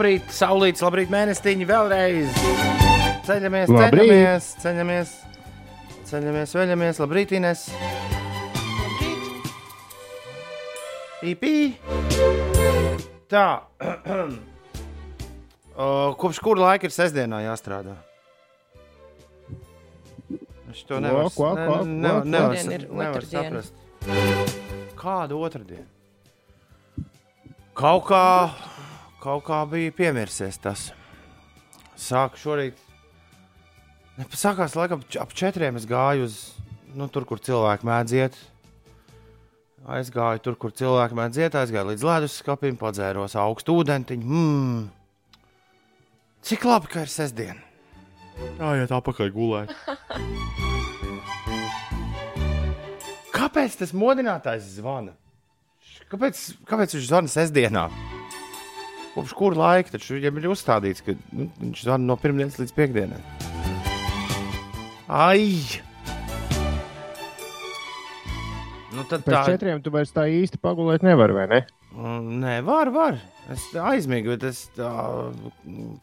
Labrīt, saulīts, labrīt, mēnestiņi vēlreiz. Ceļamies, Labrīt. ceļamies, ceļamies, ceļamies, veļamies, labrīt, Ines. Pīpī. Tā. O, Kopš kura laika ir sestdienā jāstrādā? Es to nevaru ko, ne- ko, ne- ko? nevaru Šodien ir nevaru otrdiena. saprast. Kāda otrdiena? Kaut kā, kaut kā bija piemirsies tas. Sāku šorīt. Sākās laikam ap četriem. Es gāju uz nu, tur, kur cilvēki mēdz iet. Aizgāju tur, kur cilvēki mēdz iet, aizgāju līdz leduskapim, padzēros augstu ūdentiņu. Mm. Cik labi, ka ir sestdiena. Jā, iet apakaļ gulēt. Kāpēc tas modinātājs zvana? Kāpēc, kāpēc viņš zvana sestdienā? Kopš kura laika taču viņam ir uzstādīts, ka nu, viņš zvana no pirmdienas līdz piekdienai? Ai! Nu, tad Pēc tā četriem tu vairs tā īsti pagulēt nevari, vai ne? Mm, Nē, var, var. Es aizmigu, bet es tā,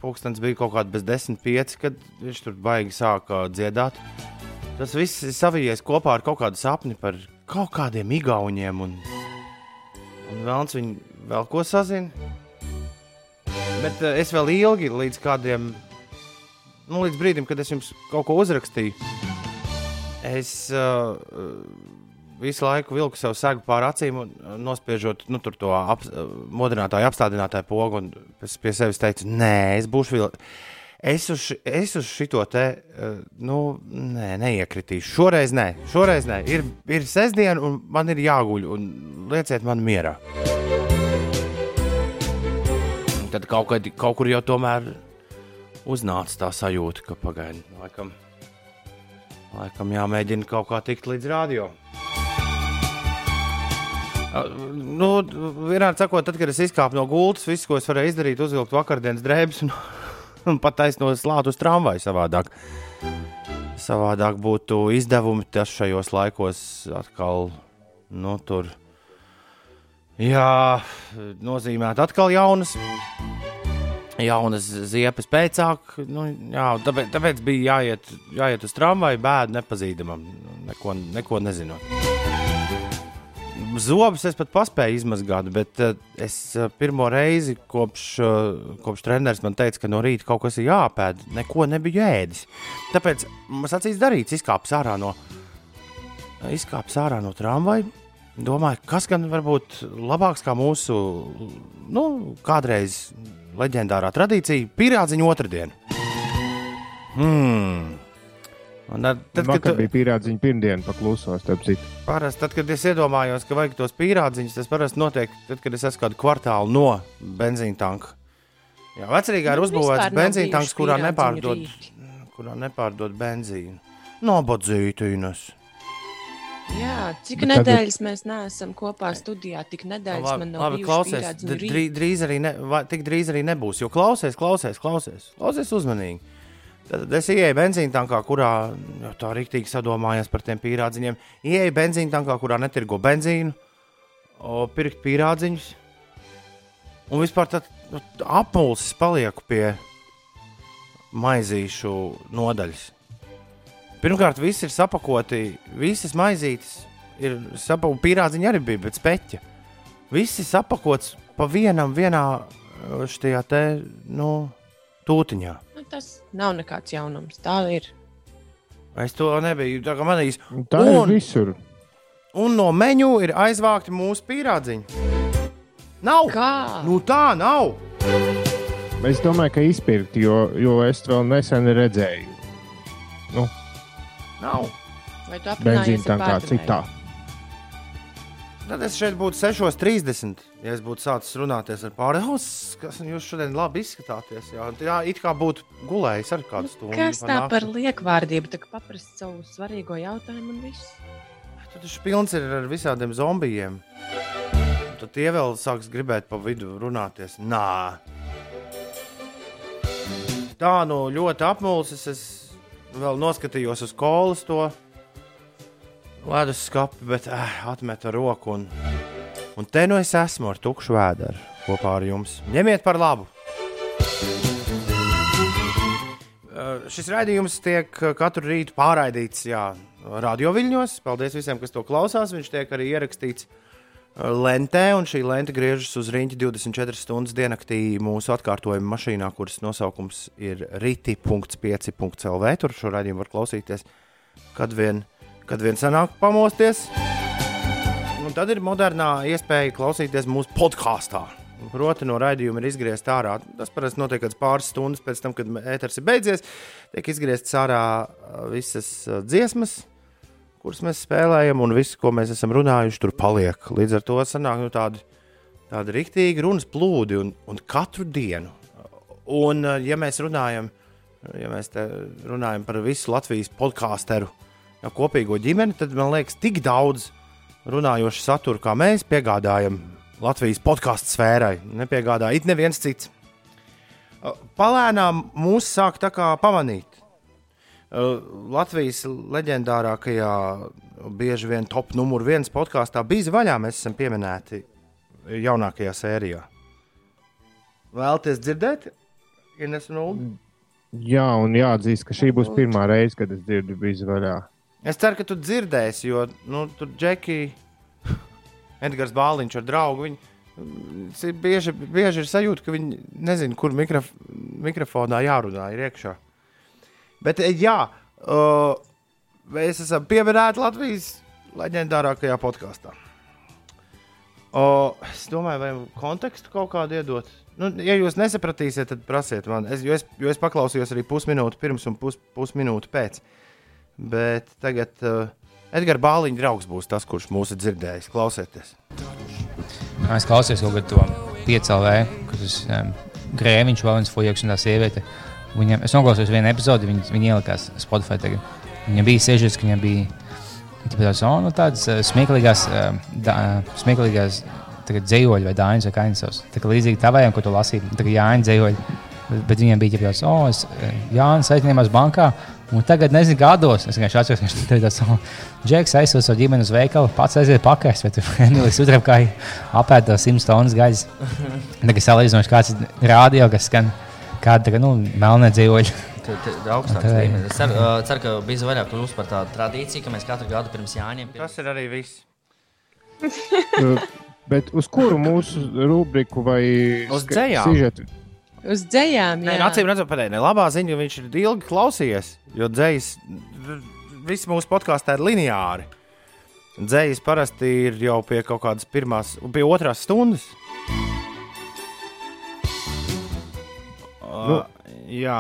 pulkstenis bija kaut kāds bez desmit pieci, kad viņš tur baigi sāka dziedāt. Tas viss ir savijies kopā ar kaut kādu sapni par kaut kādiem igauņiem, un, un vēlams viņi vēl ko sazina. Bet uh, es vēl ilgi līdz kādiem, nu, līdz brīdim, kad es jums kaut ko uzrakstīju, es uh, visu laiku vilku sev segu pār acīm un uh, nospiežot nu, to ap, modinātāju, apstādinātāju pogu. Es pie sevis teicu, nē, es būšu vēl. Es uz, es uz šito te, uh, nu, nē, neiekritīšu. Šoreiz nē, šoreiz nē. Ir, ir sestdiena, un man ir jāguļ, lieciet man mierā. Tad kaut, kad, kaut kur jau tomēr uznāca tā sajūta, ka pagaidi, laikam, laikam jāmēģina kaut kā tikt līdz rādījumam. Nu, vienādi sakot, tad, kad es izkāpu no gultas, viss, ko es varēju izdarīt, uzvilkt vakardienas drēbes un, un pat taisnot slāpes uz tramvaju savādāk. Savādāk būtu izdevumi tas šajos laikos atkal, nu, tur. Jā, nozīmēt atkal jaunas, jaunas ziepes pēcāk. Nu, jā, tāpēc, tāpēc bija jāiet, jāiet uz tramvaju bēdu nepazīstamam, neko, neko nezinot. Zobus es pat paspēju izmazgāt, bet uh, es uh, pirmo reizi kopš, uh, kopš treneris man teica, ka no rīta kaut kas ir jāpēd. Neko nebiju ēdis. Tāpēc man sacīs darīts, izkāpis ārā no, izkāpis ārā no tramvaja. Domāju, kas gan var būt labāks kā mūsu nu, kādreiz leģendārā tradīcija - pierādziņa otrdiena. Hmm. Un tad, tad, Tad, kad tu- bija pierādziņa pirmdiena, paklusos, starp citu. Parasti, tad, kad es iedomājos, ka vajag tos pīrādziņus, tas parasti notiek tad, kad es esmu kādu kvartālu no benzīna tanka. Jā, vecrīgā ir Nu, uzbūvēts benzīna tanks, kurā nepārdod, kurā nepārdod benzīnu. Nabadzītīnas. Jā, cik Bet tad- nedēļas mēs neesam kopā studijā, tik nedēļas man Labi, nav labi klausies. pierādziņu d- rīti. Drī, drīz arī, ne, vai, tik drīz arī nebūs. Jo klausies, klausies, klausies, klausies uzmanīgi. Tad es ienāku benzīna tankā, kurā tā rīktīgi sadomājās par tiem pīrādziņiem. Ienāku benzīna tankā, kurā netirgo benzīnu, o, pirkt pīrādziņus. Un vispār tad nu, apmulsis palieku pie maizīšu nodaļas. Pirmkārt, viss ir sapakoti, visas maizītes ir sapakoti, pīrādziņi arī bija, bet speķi. Viss ir sapakots pa vienam, vienā uh, šajā te, nu, tūtiņā. Nu, tas nav nekāds jaunums. Tā ir. Es to nebiju. Tā kā manīs. Un Tā Un- ir visur. Un no meņu ir aizvākti mūsu pīrādziņi. Nav! Kā? Nu tā nav! Es domāju, ka izpirkt, jo, jo es vēl nesen redzēju. Nu, Nav! Vai tu apmainījies benzīna tankā, cik tā. Tad es šeit būtu 6.30. Ja es būtu sācis runāties ar pāri, oh, kas jūs šodien labi izskatāties. Jā, jā it kā būtu gulējis ar kādu stundu. Kas pa tā par liekvārdību? Tā kā paprast savu svarīgo jautājumu un viss. Tad viņš pilns ir ar visādiem zombijiem. Tad tie vēl sāks gribēt pa vidu runāties. Nā, tā nu ļoti apmulsis. Es vēl noskatījos uz kolas to ledus skati, bet eh, atmetu roku. Un, un te nu es esmu ar tukšu vēderu kopā ar jums. Ņemiet par labu! Eh, šis raidījums tiek eh, katru rītu pārraidīts jā, radio viļņos. Paldies visiem, kas to klausās. Viņš tiek arī ierakstīts uh, lentē, un šī lente griežas uz rīņķa 24 stundas diennaktī mūsu atkārtojuma mašīnā, kuras nosaukums ir rīti.5.lv. Tur šo raidījumu var klausīties, kad vien, kad vien sanāk pamosties. Un tad ir modernā iespēja klausīties mūsu podkāstā. Proti, no raidījuma ir izgriezts ārā. Tas parasti notiek pāris stundas pēc tam, kad ēteris ir beidzies. Tiek izgriezts ārā uh, visas uh, dziesmas, kuras mēs spēlējam, un viss, ko mēs esam runājuši, tur paliek. Līdz ar to sanāk nu, tādi, tādi rīktīgi runas plūdi un, un katru dienu. Un, uh, ja mēs runājam, ja mēs runājam par visu Latvijas podkāsteru ja kopīgo ģimeni, tad man liekas, tik daudz runājošu saturu, kā mēs piegādājam Latvijas podkāstu sfērai. Nepiegādā it neviens cits. Palēnām mūs sāk tā kā pamanīt. Latvijas leģendārākajā, bieži vien top numur viens podkāstā bija vaļā. Mēs esam pieminēti jaunākajā sērijā. Vēlties dzirdēt? Ines un Ulu? Jā, un jāatzīst, ka šī būs pirmā reize, kad es dzirdu bīzu vaļā. Es ceru, ka tu dzirdēsi, jo nu, tur Džekija Edgars Bāliņš ar draugu. Viņi bieži, bieži ir sajūta, ka viņi nezina, kur mikrof mikrofonā jārunā ir iekšā. Bet, eh, jā, uh, mēs esam pieminēti Latvijas leģendārākajā podkāstā. Uh, es domāju, vai kontekstu kaut kādu iedot. Nu, ja jūs nesapratīsiet, tad prasiet man. Es, jo, es, jo es paklausījos arī pusminūti pirms un pus, pusminūti pēc. Bet tagad. Uh, Edgars Bāliņš draugs būs tas, kurš mūsu dzirdējis. Klausieties! Es klausījos kaut kādā piecēlē, kad tas um, grēviņš, Valens Fojaks un tā sieviete. Viņam, es noklausījos vienu epizodi, viņa, viņa ielikās Spotify. Tagad. Viņam bija sežas, ka viņam bija tāds, oh, nu, tāds uh, smieklīgās, uh, da, uh, smieklīgās dzējoļi vai dāņas vai kainsavs. Tā kā līdzīgi tavējiem, ko tu lasīji, tā kā jāņa dzējoļi. Bet, viņiem bija tāds, oh, es, Jānis aizņēmās bankā. Un tagad, nezinu, gados, es vienkārši atceros, ka viņš teica, ka Džeks aizsūta savu ģimeni uz veikalu, pats aiziet pakaļ, bet Emīlijas Utrēp kā apēta 100 tonnas gaļas. Tagad salīdzinoši kāds rādio, kas skan kāda, nu, melnē dzīvoļa. Augstāks līmenis. Es ceru, uh, ceru, ka bija vairāk kļūst par tādu tradīciju, ka mēs katru gadu pirms Jāņiem. Pirms... Tas ir arī viss. Bet uz kuru mūsu rubriku vai uz dzējām? Uz dzējām. Nē, acīm redzot, pareizi. Labā ziņa, ka viņš ir ilgi klausījies, jo dzējas, viss mūsu podkāstā ir lineāri. Dzējas parasti ir jau pie kaut kādas pirmās, pie otrās stundas. Nu. Uh, jā,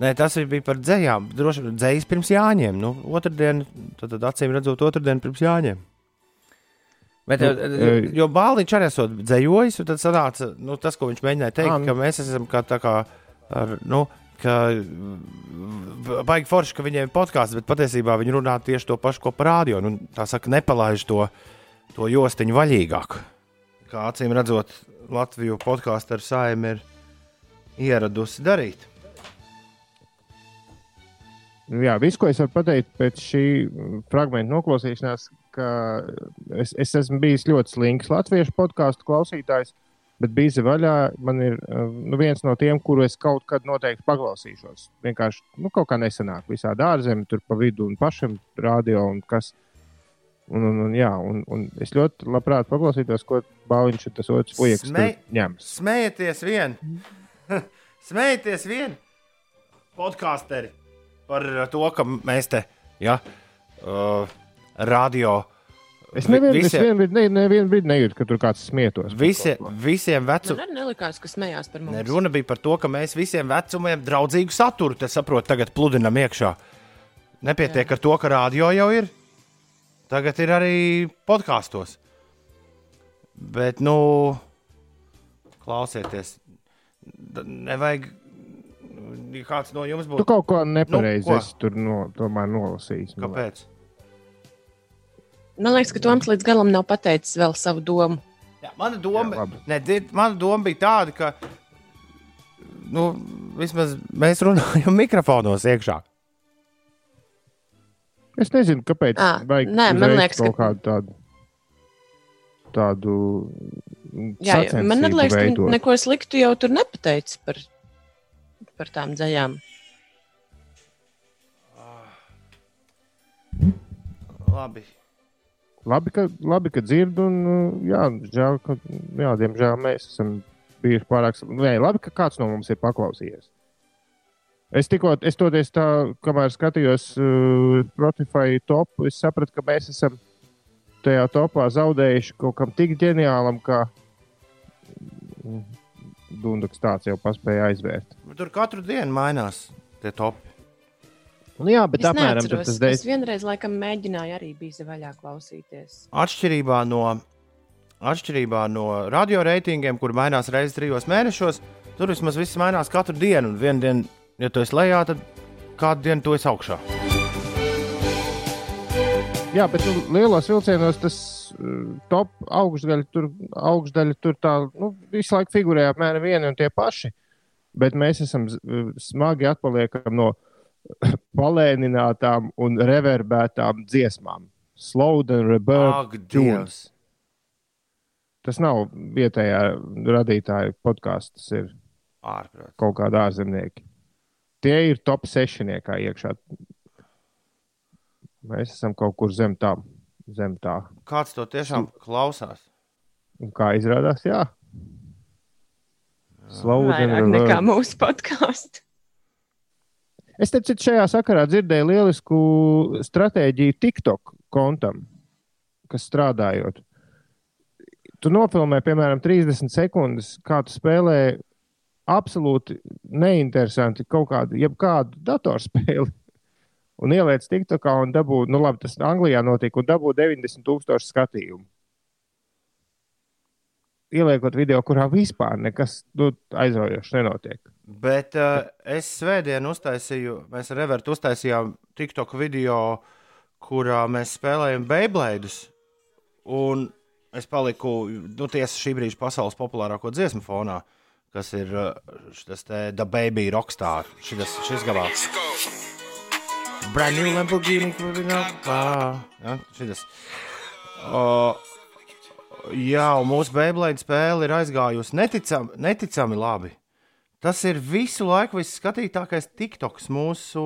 Nē, tas bija par dzējām. Droši vien dzējas pirms jāņem. Nu, otrdien, tad, tad acīm redzot, otrdien pirms jāņem. Bet, nu, eh, eh, jo Bāliņš arī esot dzējojis, un tad sanāca nu, tas, ko viņš mēģināja teikt, à, ka mēs esam kā tā kā, ar, nu, ka baigi forši, ka viņiem ir podkāsts, bet patiesībā viņi runā tieši to pašu, ko par rādio. Nu, tā saka, nepalaiž to, to jostiņu vaļīgāk. Kā acīm redzot, Latviju podkāstu ar saimnu ir ieradusi darīt. Jā, viss, ko es varu pateikt pēc šī fragmenta noklausīšanās, ka es, es esmu bijis ļoti slinks latviešu podkāstu klausītājs, bet bija vaļā. Man ir nu, viens no tiem, kuru es kaut kad noteikti paklausīšos. Vienkārši nu, kaut kā nesanāk visādi ārzemē, tur pa vidu un pašam rādio un kas. Un, un, un, jā, un, un es ļoti labprāt paklausītos, ko Bāliņš ir tas otrs puisis Smej... ņems. Smējieties vien! Smējieties vien! Podkāsteri par to, ka mēs te. Ja, uh, radio. Es nevienu visiem... vien brīdi, ne, nevienu brīdi nejūtu, ka tur kāds smietos. Visi, visiem vecumiem. Man arī nelikās, ka smējās par mums. Ne, runa bija par to, ka mēs visiem vecumiem draudzīgu saturu, te saprotu, tagad pludinam iekšā. Nepietiek Jā. ar to, ka rādio jau ir. Tagad ir arī podkāstos. Bet, nu, klausieties, nevajag. Kāds no jums būtu? Tu kaut ko nepareizi nu, ko? tur no, nolasījis. Kāpēc? Man liekas, ka Toms līdz galam nav pateicis vēl savu domu. Jā, mana, doma, Jā, ne, mana doma bija tāda, ka nu, vismaz mēs runājam mikrofonos iekšā. Es nezinu, kāpēc. À, nē, man liekas, ka kādu tādu tādu. Jā, jā. man liekas, ka neko sliktu jau tur nepateicis par, par tām dzējām. Ah. Labi. Labi, ka, labi, ka dzird, un uh, jā, žēl, ka, jā, diemžēl mēs esam bijuši pārāk. Nē, labi, ka kāds no mums ir paklausījies. Es tikko, es toties tā, kamēr skatījos uh, Spotify top, es sapratu, ka mēs esam uh, tajā topā zaudējuši kaut kam tik ģeniālam, kā Dunkas tāds jau paspēja aizvērt. Tur katru dienu mainās tie topi. Nu, jā, bet Es apmēram neatceros. tas Es dēļ. vienreiz laikam mēģināju arī bija vaļā klausīties. Atšķirībā no, atšķirībā no radioreitingiem, kur mainās reizes trijos mēnešos, tur vismaz viss mainās katru dienu. Un vienu dienu, ja tu esi lejā, tad kādu dienu tu esi augšā. Jā, bet nu, lielos vilcienos tas uh, top augšdaļa tur, augšdaļa tur tā, nu, visu laiku figurē apmēram vieni un tie paši. Bet mēs esam uh, smagi atpaliekam no palēninātām un reverbētām dziesmām. Slow and reverb. Ak, Dievs! Tas nav vietējā radītāja podkāsts, tas ir Ārprāt. kaut kāda ārzemnieki. Tie ir top sešniekā iekšā. Mēs esam kaut kur zem tam, zem tā. Kāds to tiešām klausās? Un kā izrādās, jā. And Vairāk nekā mūsu podkāsts. Es teicu, šajā sakarā dzirdēju lielisku stratēģiju TikTok kontam, kas strādājot. Tu nofilmē, piemēram, 30 sekundes, kā tu spēlē absolūti neinteresanti kaut kādu, jebkādu datorspēli. Un ieliec TikTokā un dabū, nu labi, tas Anglijā notika, un dabū 90 tūkstoši skatījumu. Ieliekot video, kurā vispār nekas nu, aizraujošs nenotiek. Bet uh, es svētdien uztaisīju, mēs ar Evertu uztaisījām TikTok video, kurā mēs spēlējam Beiblaidus. Un es paliku, nu, tiesa šī brīža pasaules populārāko dziesmu fonā, kas ir uh, šis te The Baby Rockstar. Šitas, šis gabals. Brand new Lamborghini. moving up. Ja, šitas. Uh, jā, un mūsu Beiblaidu spēle ir aizgājusi neticami, neticami labi. Tas ir visu laiku visskatītākais TikToks mūsu,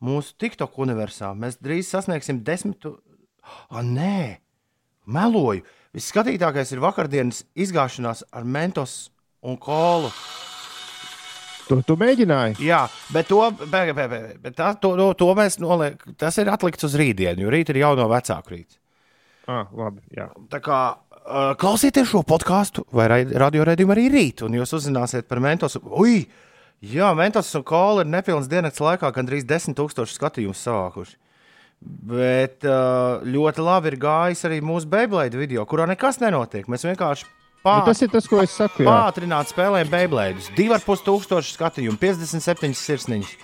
mūsu TikTok universā. Mēs drīz sasniegsim desmitu. Ah, nē, meloju. Visskatītākais ir vakardienas izgāšanās ar mentos un kolu. To tu mēģināji. Jā, bet to, bet, bet, bet, bet tā, to, to, to mēs noliekam. Tas ir atlikts uz rītdienu, jo rīt ir jau no vecāku rīta. Ah, labi, jā. Tā kā uh, klausieties šo podkāstu vai radiorādījumu arī rīt, un jūs uzzināsiet par mentos. Ui! Jā, mentos un kola ir nepilns dienas laikā gandrīz 10,000 skatījumu savākuši. Bet uh, ļoti labi ir gājis arī mūsu Beiblade video, kurā nekas nenotiek. Mēs vienkārši Nu, pā, tas ir tas, ko es saku. Jā. pātrināt spēlējam Beiblaidus. 2,5 tūkstoši skatījumu, 57 sirsniņas.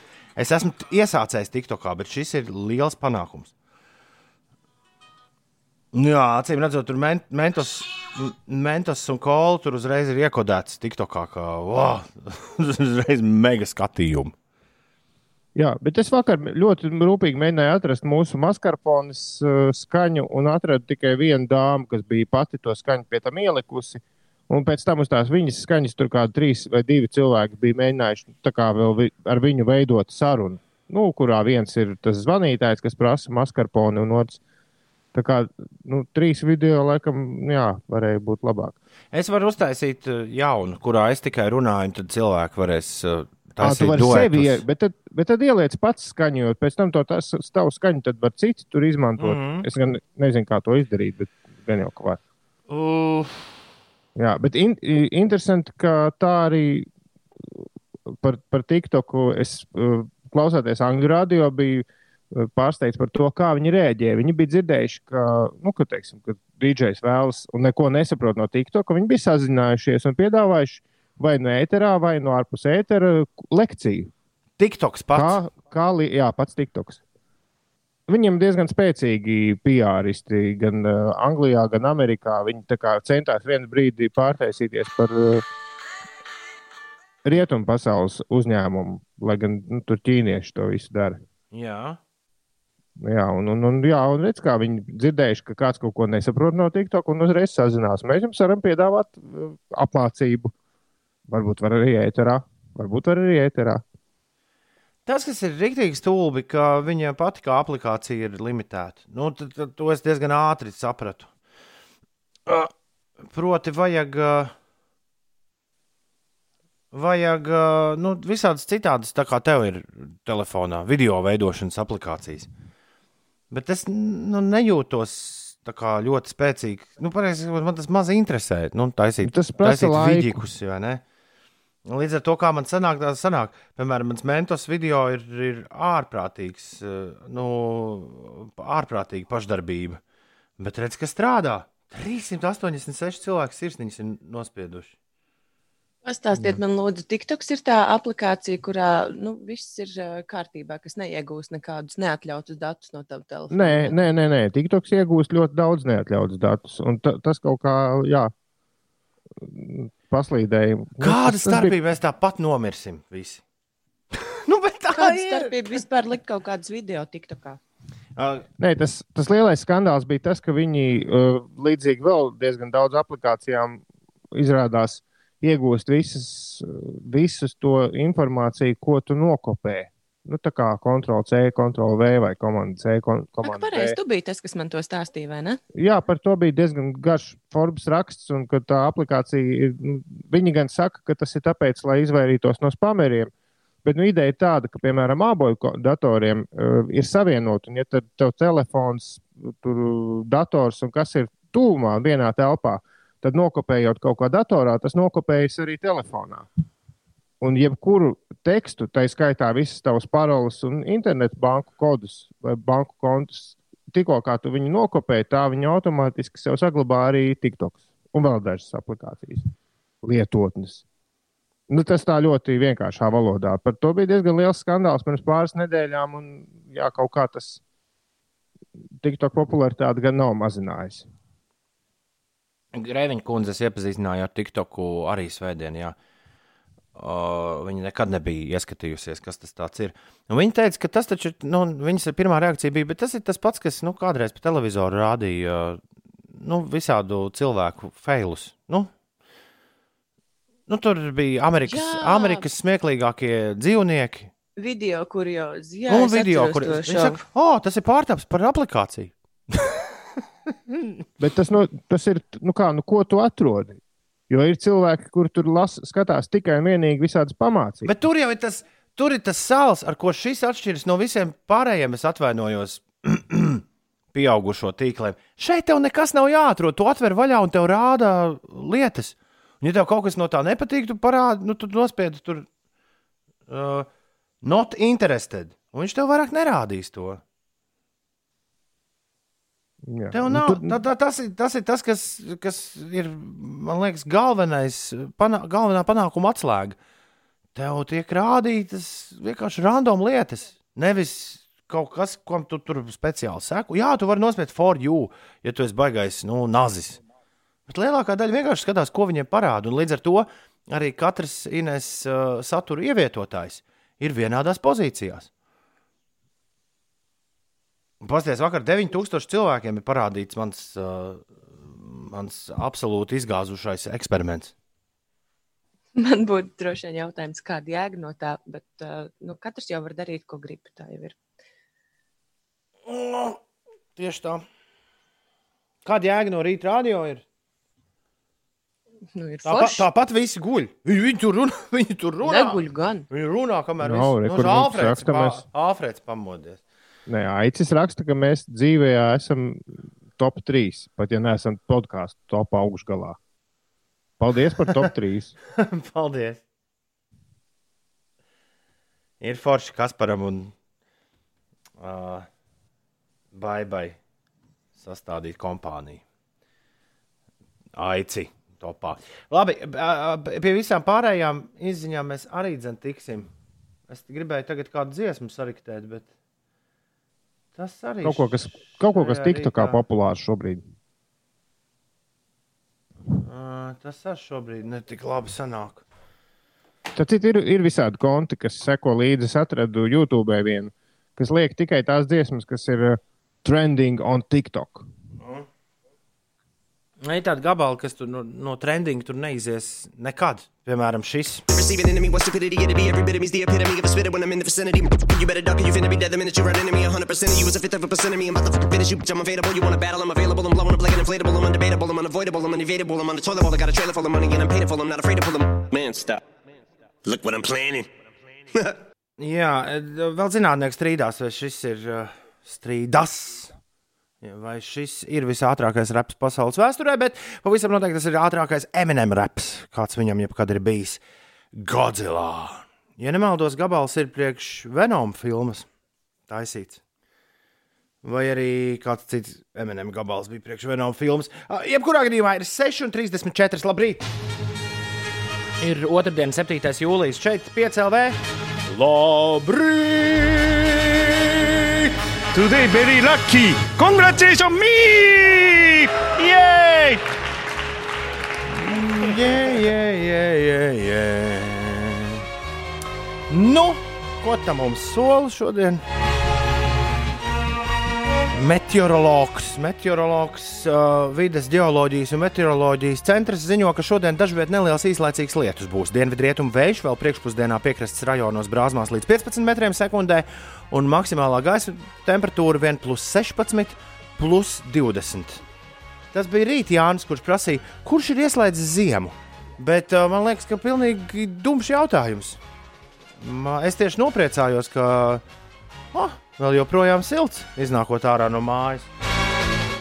Es esmu iesācējis TikTokā, bet šis ir liels panākums. Nu Jā, acīm redzot, tur men, mentos, mentos un kola tur uzreiz ir iekodēts TikTokā, kā wow, uzreiz mega skatījumu. Jā, bet es vakar ļoti rūpīgi mēģināju atrast mūsu maskarpones uh, skaņu un atradu tikai vienu dāmu, kas bija pati to skaņu pie tam ielikusi. Un pēc tam uz tās viņas skaņas tur kādi trīs vai divi cilvēki bija mēģinājuši kā vi, ar viņu veidot sarunu. Nu, kurā viens ir tas zvanītājs, kas prasa maskarponi, un otrs. Tā kā nu, trīs video, laikam, jā, varēja būt labāk. Es varu uztaisīt uh, jaunu, kurā es tikai runāju, un tad cilvēki varēs uh, Tā tu vari sevi, ie- duetus. bet tad, bet tad ieliec pats skaņu, jo pēc tam to tas, tavu skaņu tad var citi tur izmantot. Mm. -hmm. Es gan nezinu, kā to izdarīt, bet gan jau kā var. Uh, Jā, bet in, interesanti, ka tā arī par, par TikToku es uh, klausoties angļu radio biju uh, pārsteigts par to, kā viņi rēģēja. Viņi bija dzirdējuši, ka, nu, ka, teiksim, ka DJs vēlas un neko nesaprot no TikToka. Viņi bija sazinājušies un piedāvājuši vai no ēterā, vai no ārpus ētera lekciju. TikToks pats. Kā, kā jā, pats TikToks. Viņam diezgan spēcīgi piāristi gan uh, Anglijā, gan Amerikā. Viņi centās vienu brīdi pārtaisīties par uh, rietumu pasaules uzņēmumu, lai gan nu, tur ķīnieši to visu dara. Jā. Jā, un, un, un, jā, un redz, kā viņi dzirdējuši, ka kāds kaut ko nesaprot no TikTok, un uzreiz sazinās. Mēs jums varam piedāvāt uh, apmācību. Varbūt var arī ēterā. Varbūt var arī ēterā. Tas, kas ir rīktīgi stulbi, ka viņa pati kā aplikācija ir limitēta. Nu, tad, tad, to es diezgan ātri sapratu. Proti, vajag, vajag nu, visādas citādas, tā kā tev ir telefonā, video veidošanas aplikācijas. Bet es nu, nejūtos kā ļoti spēcīgi. Nu, pareizi, man tas maz interesē. Nu, taisīt, Tas prasa taisīt laiku. vidīkus, vai ne? Līdz ar to, kā man sanāk, tā sanāk. Piemēram, mans mentos video ir, ir ārprātīgs, eh, nu, ārprātīga pašdarbība. Bet redz, ka strādā. 386 cilvēku sirsniņas ir nospieduši. Pastāstiet man, lūdzu, TikToks ir tā aplikācija, kurā nu, viss ir uh, kārtībā, kas neiegūst nekādus neatļautus datus no tava telefona. Nē, nē, nē, nē. TikToks iegūst ļoti daudz neatļautus datus. Un ta, tas kaut kā, jā, paslīdēja. Nu, Kāda tas bija- starpība mēs tāpat nomirsim visi? nu, bet tā Kāda ir. starpība vispār likt kaut kādus video TikTokā? Uh, Nē, tas, tas lielais skandāls bija tas, ka viņi uh, līdzīgi vēl diezgan daudz aplikācijām izrādās iegūst visas, visus to informāciju, ko tu nokopē. Nu, tā kā Ctrl-C, Ctrl-V vai komanda C, kon- Ak, komanda pareizi, V. tu biji tas, kas man to stāstīja, vai ne? Jā, par to bija diezgan garš Forbes raksts, un ka tā aplikācija ir. Nu, viņi gan saka, ka tas ir tāpēc, lai izvairītos no spameriem. Bet nu, ideja ir tāda, ka, piemēram, aboju datoriem uh, ir savienoti, un ja tad tev telefons, tur, dators un kas ir tūmā vienā telpā, tad nokopējot kaut kā datorā, tas nokopējas arī telefonā. Un jebkuru tekstu, tā skaitā visas tavas paroles un internetu banku kodus vai banku kontus, tikko kā tu viņu nokopēji, tā viņa automātiski sev saglabā arī TikToks un vēl dažas aplikācijas, lietotnes. Nu, tas tā ļoti vienkāršā valodā. Par to bija diezgan liels skandāls pirms pāris nedēļām, un jā, kaut kā tas TikTok popularitāte gan nav mazinājusi. Grēviņa kundze es iepazīstināju ar TikToku arī svētdien. Uh, viņa nekad nebija ieskatījusies, kas tas ir. Un viņa teica, ka tas taču, nu, viņas pirmā reakcija bija, bet tas ir tas pats, kas nu, kādreiz pa televizoru rādīja nu, visādu cilvēku failus. Nu, nu, tur bija Amerikas, Jā. Amerikas smieklīgākie dzīvnieki. Video, kur jau jā, Un es video, kur to viņš saka, oh, tas ir pārtaps par aplikāciju. Bet tas, no, tas ir, nu kā, nu, ko tu atrodi? Jo ir cilvēki, kur tur las, skatās tikai un vienīgi visādas pamācības. Bet tur jau ir tas, tur ir tas sāls, ar ko šis atšķiras no visiem pārējiem. Es atvainojos pieaugušo tīkliem. Šeit tev nekas nav jāatrod. Tu atver vaļā un tev rāda lietas. Un, ja tev kaut kas no tā nepatīk, tu parādi, nu, tu nospiedi tur uh, not interested. Un viņš tev vairāk nerādīs to. Jā. Tev Nu, nav, tur- tā, tā, tas, ir, tas ir tas, kas, kas ir, liekas, galvenais, panā, galvenā panākuma atslēga. Tev tiek rādītas vienkārši random lietas. Nevis kaut kas, ko tu tur speciāli seko. Jā, tu vari nospiest for you, ja tu esi baigais, nu, nazis. Bet lielākā daļa vienkārši skatās, ko viņiem parāda. Un līdz ar to arī katrs ines uh, satura ievietotājs ir vienādās pozīcijās. Pastāstiet, vakar 9000 cilvēkiem ir parādīts mans, uh, mans absolūti izgāzušais eksperiments. Man būtu droši vien jautājums, kāda jēga no tā, bet uh, nu, katrs jau var darīt, ko grib. Tā jau ir. Nu, tieši tā. Kāda jēga no rīta radio ir? Nu, ir Tāpat, forši. tāpat visi guļ. Viņi, viņi tur runā. Viņi tur runā. Neguļ gan. Viņi runā, kamēr re, viss- pa- mēs- Alfreds pamodies. Nē, Aicis raksta, ka mēs dzīvē esam top 3, pat ja neesam podkāstu top augšgalā. Paldies par top 3. Paldies. Ir forši Kasparam un uh, Baibai sastādīt kompāniju. Aici. Topā. Labi, pie visām pārējām izziņām mēs arī tiksim. Es gribēju tagad kādu dziesmu sariktēt, bet tas arī Kaut ko, kas, kaut ko, kas tiktu kā populārs šobrīd. Ā, Tas arī šobrīd netik labi sanāk. Tad ir, ir visādi konti, kas seko līdzi. Es atradu YouTube vienu, kas liek tikai tās dziesmas, kas ir uh, trending on TikTok. Ir tādi gabali, kas tur no, no trending tur neizies nekad. Piemēram, šis. Receiving enemy, what stupidity it'd be. Every bit of me's the epitome of a spitter when I'm in the vicinity. You better duck or you finna be dead the minute you're an enemy. 100% of you is a fifth of a percent of me. I'm about to fucking finish you, bitch. I'm available. You wanna battle? I'm available. I'm blowing up like an inflatable. I'm undebatable. I'm unavoidable. I'm unevadable. I'm on the toilet bowl. I got a trailer full of money and I'm paid for. I'm not afraid to pull them. Man, stop. Look what I'm planning. Jā, eh, vēl zinātnieks strīdās, vai šis ir uh, strīdas. Vai šis ir visātrākais raps pasaules vēsturē, bet pavisam noteikti tas ir ātrākais Eminem raps, kāds viņam jebkad ir bijis. Godzilla. Ja nemaldos, gabals ir priekš Venom filmas taisīts. Vai arī kāds cits Eminem gabals bija priekš Venom filmas. Jebkurā gadījumā ir 6,34. Labrīt! Ir otrdiena, 7. jūlijas, šeit 5 LV. Labrīt! Today very lucky! Congratulations me! Yay! Yeah, yeah, yeah, yeah, yeah. Nu, ko tam mums sola šodien? Meteorologs, meteorologs uh, vides geoloģijas un meteoroloģijas centrs ziņo, ka šodien dažviet neliels īslaicīgs lietus būs. Dienvidrietumu vējš vēl priekšpusdienā piekrastes rajonos brāzmās līdz 15 metriem sekundē, un maksimālā gaisa temperatūra 1 plus 16, plus 20. Tas bija rīt Jānis, kurš prasīja, kurš ir ieslēdzis ziemu. Bet uh, man liekas, ka pilnīgi dumšs jautājums. Es tieši nopriecājos, ka oh, vēl joprojām silts, iznākot ārā no mājas.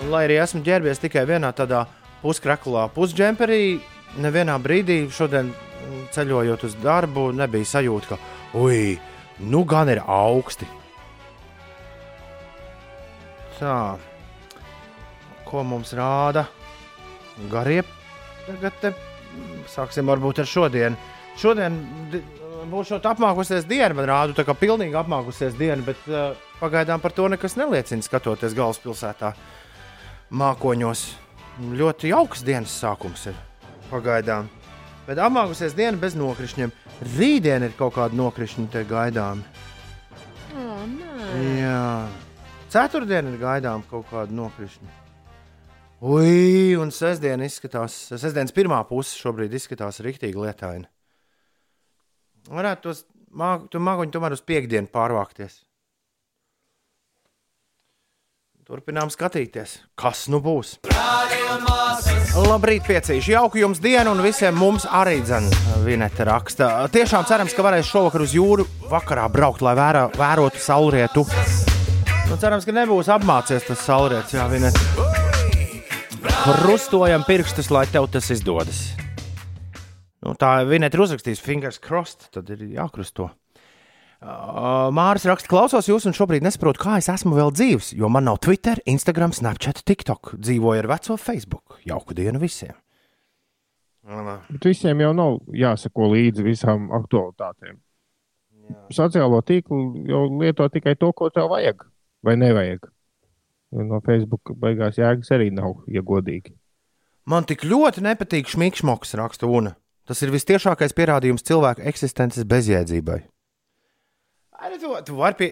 Un, lai arī esmu ģērbies tikai vienā tādā puskraklā, pusdžemperī, nevienā brīdī šodien mm, ceļojot uz darbu, nebija sajūta, ka ui, nu gan ir augsti. Tā, ko mums rāda? Garie tagad te, mm, sāksim varbūt ar šodienu. Šodien di- būs šāda apmākusies diena, man rāda, tā kā pilnīgi apmākusies diena, bet uh, pagaidām par to nekas neliecina, skatoties galvaspilsētā mākoņos. Ļoti jauks dienas sākums ir pagaidām. Bet apmākusies diena bez nokrišņiem. Rītdien ir kaut kāda nokrišņa te gaidām. Oh. Jā, ceturtdien ir gaidām kaut kāda nokrišņa. Ui, un sestdiena izskatās, sestdienas pirmā puse šobrīd izskatās rīktīgi lietaini. Varētu tos mākoņi tomēr uz piekdienu pārvākties. Turpinām skatīties, kas nu būs. Labrīt, piecīši. Jauku jums dienu, un visiem mums arī dzird. Vineta raksta. Tiešām cerams, ka varēs šovakar uz jūru vakarā braukt, lai vērā, vērotu saulrietu. Nu, cerams, ka nebūs apmācies tas saulrietis, jā, Vineta. Krustojam pirkstus, lai tev tas izdodas. Nu, tā Vineta ir uzrakstījusi fingers crossed, tad ir jākrusto. Māris raksta, klausos jūs, un šobrīd nesaprotu, kā es esmu vēl dzīves, jo man nav Twitter, Instagram, Snapchat, TikTok. Dzīvoju ar veco Facebook. Jauku dienu visiem! Bet visiem jau nav jāsako līdzi visām aktualitātēm. Sociālo tīklu jau lieto tikai to, ko tev vajag vai nevajag. Jo No Facebook beigās jēgas arī nav, ja godīgi. Man tik ļoti nepatīk šmikšmoks, raksta Una. Tas ir visciešākais pierādījums cilvēka eksistences bezjēdzībai. Arī tu, tu vari pie.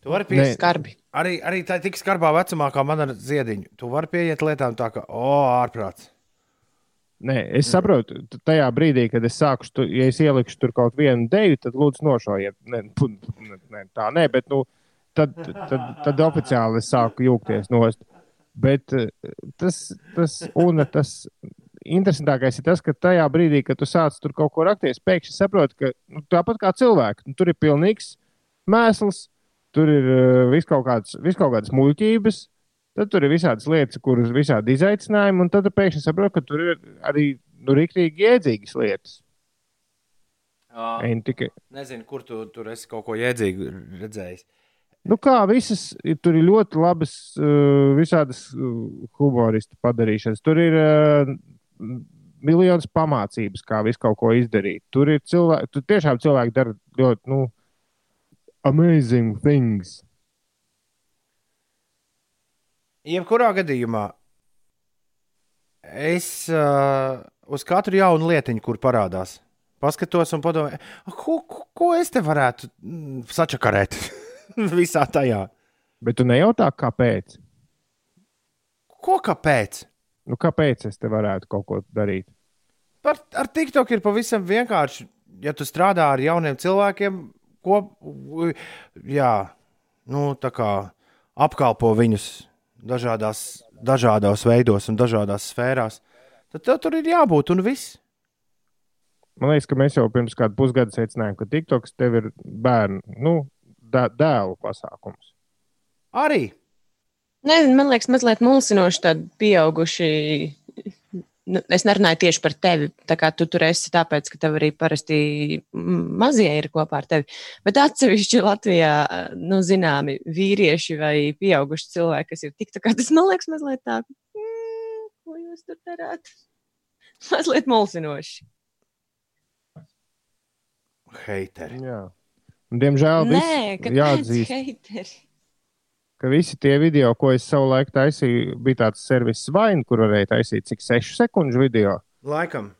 Tu vari pie. Nē. Skarbi. Arī, arī tā tik skarbā vecumā, kā man ar ziediņu. Tu vari pieiet lietām tā, ka, o, ārprāts. Nē, es saprotu, tajā brīdī, kad es sāku, tu, ja es ielikšu tur kaut vienu deju, tad lūdzu nošaujiet. Nē, nē, tā nē, bet nu, tad, tad, tad oficiāli es sāku jūgties nost. Bet eh, tas, tas, un tas interesantākais ir tas, ka tajā brīdī, kad tu sāc tur kaut ko rakties, pēkšņi saproti, ka nu, tāpat kā cilvēki, nu, tur ir pilnīgs mēsls, tur ir uh, vis kaut kādas, vis kādas muļķības, Tad tur ir visādas lietas, kuras visādi izaicinājumi, un tad pēkšņi saproti, ka tur ir arī nu, rīktīgi jēdzīgas lietas. Ne tikai, Nezinu, kur tu tur esi kaut ko jēdzīgu redzējis. nu, kā visas, tur ir ļoti labas, uh, visādas uh, humoristu padarīšanas. Tur ir uh, miljonus pamācības, kā visu kaut ko izdarīt. Tur ir cilvēki, tur tiešām cilvēki dara ļoti, nu, amazing things. Jebkurā gadījumā es uh, uz katru jaunu lietiņu, kur parādās, paskatos un padomāju, "Ah, ko, ko, ko es te varētu mm, sačakarēt visā tajā. Bet tu nejautā, kāpēc? Ko kāpēc? Nu, kāpēc es te varētu kaut ko darīt? Par, ar TikTok ir pavisam vienkārši. Ja tu strādā ar jauniem cilvēkiem, ko jā, nu, kā, apkalpo viņus dažādās, dažādos veidos un dažādās sfērās, tad tev tur ir jābūt un viss. Man liekas, ka mēs jau pirms kāda pusgada secinājām, ka TikToks tev ir bērnu, nu, dēlu pasākums. Arī. Nezinu, man liekas, mazliet mulsinoši tādi pieauguši nu, es nerunāju tieši par tevi. Tā kā tu tur esi, tāpēc, ka tev arī parasti mazie ir kopā ar tevi. Bet atsevišķi Latvijā, nu, zināmi vīrieši vai pieauguši cilvēki, kas ir tik tā kā tas, man liekas, mazliet tā, mm, ko jūs tur darāt? Mazliet mulsinoši. Heiteri. Jā. Diemžēl Nē, jāatzīst. Heiteri? Ka visi tie video, ko es savulaik taisīju, bija tāds servis vainu, kur varēja taisīt cik 6 sekundžu video. Laikam.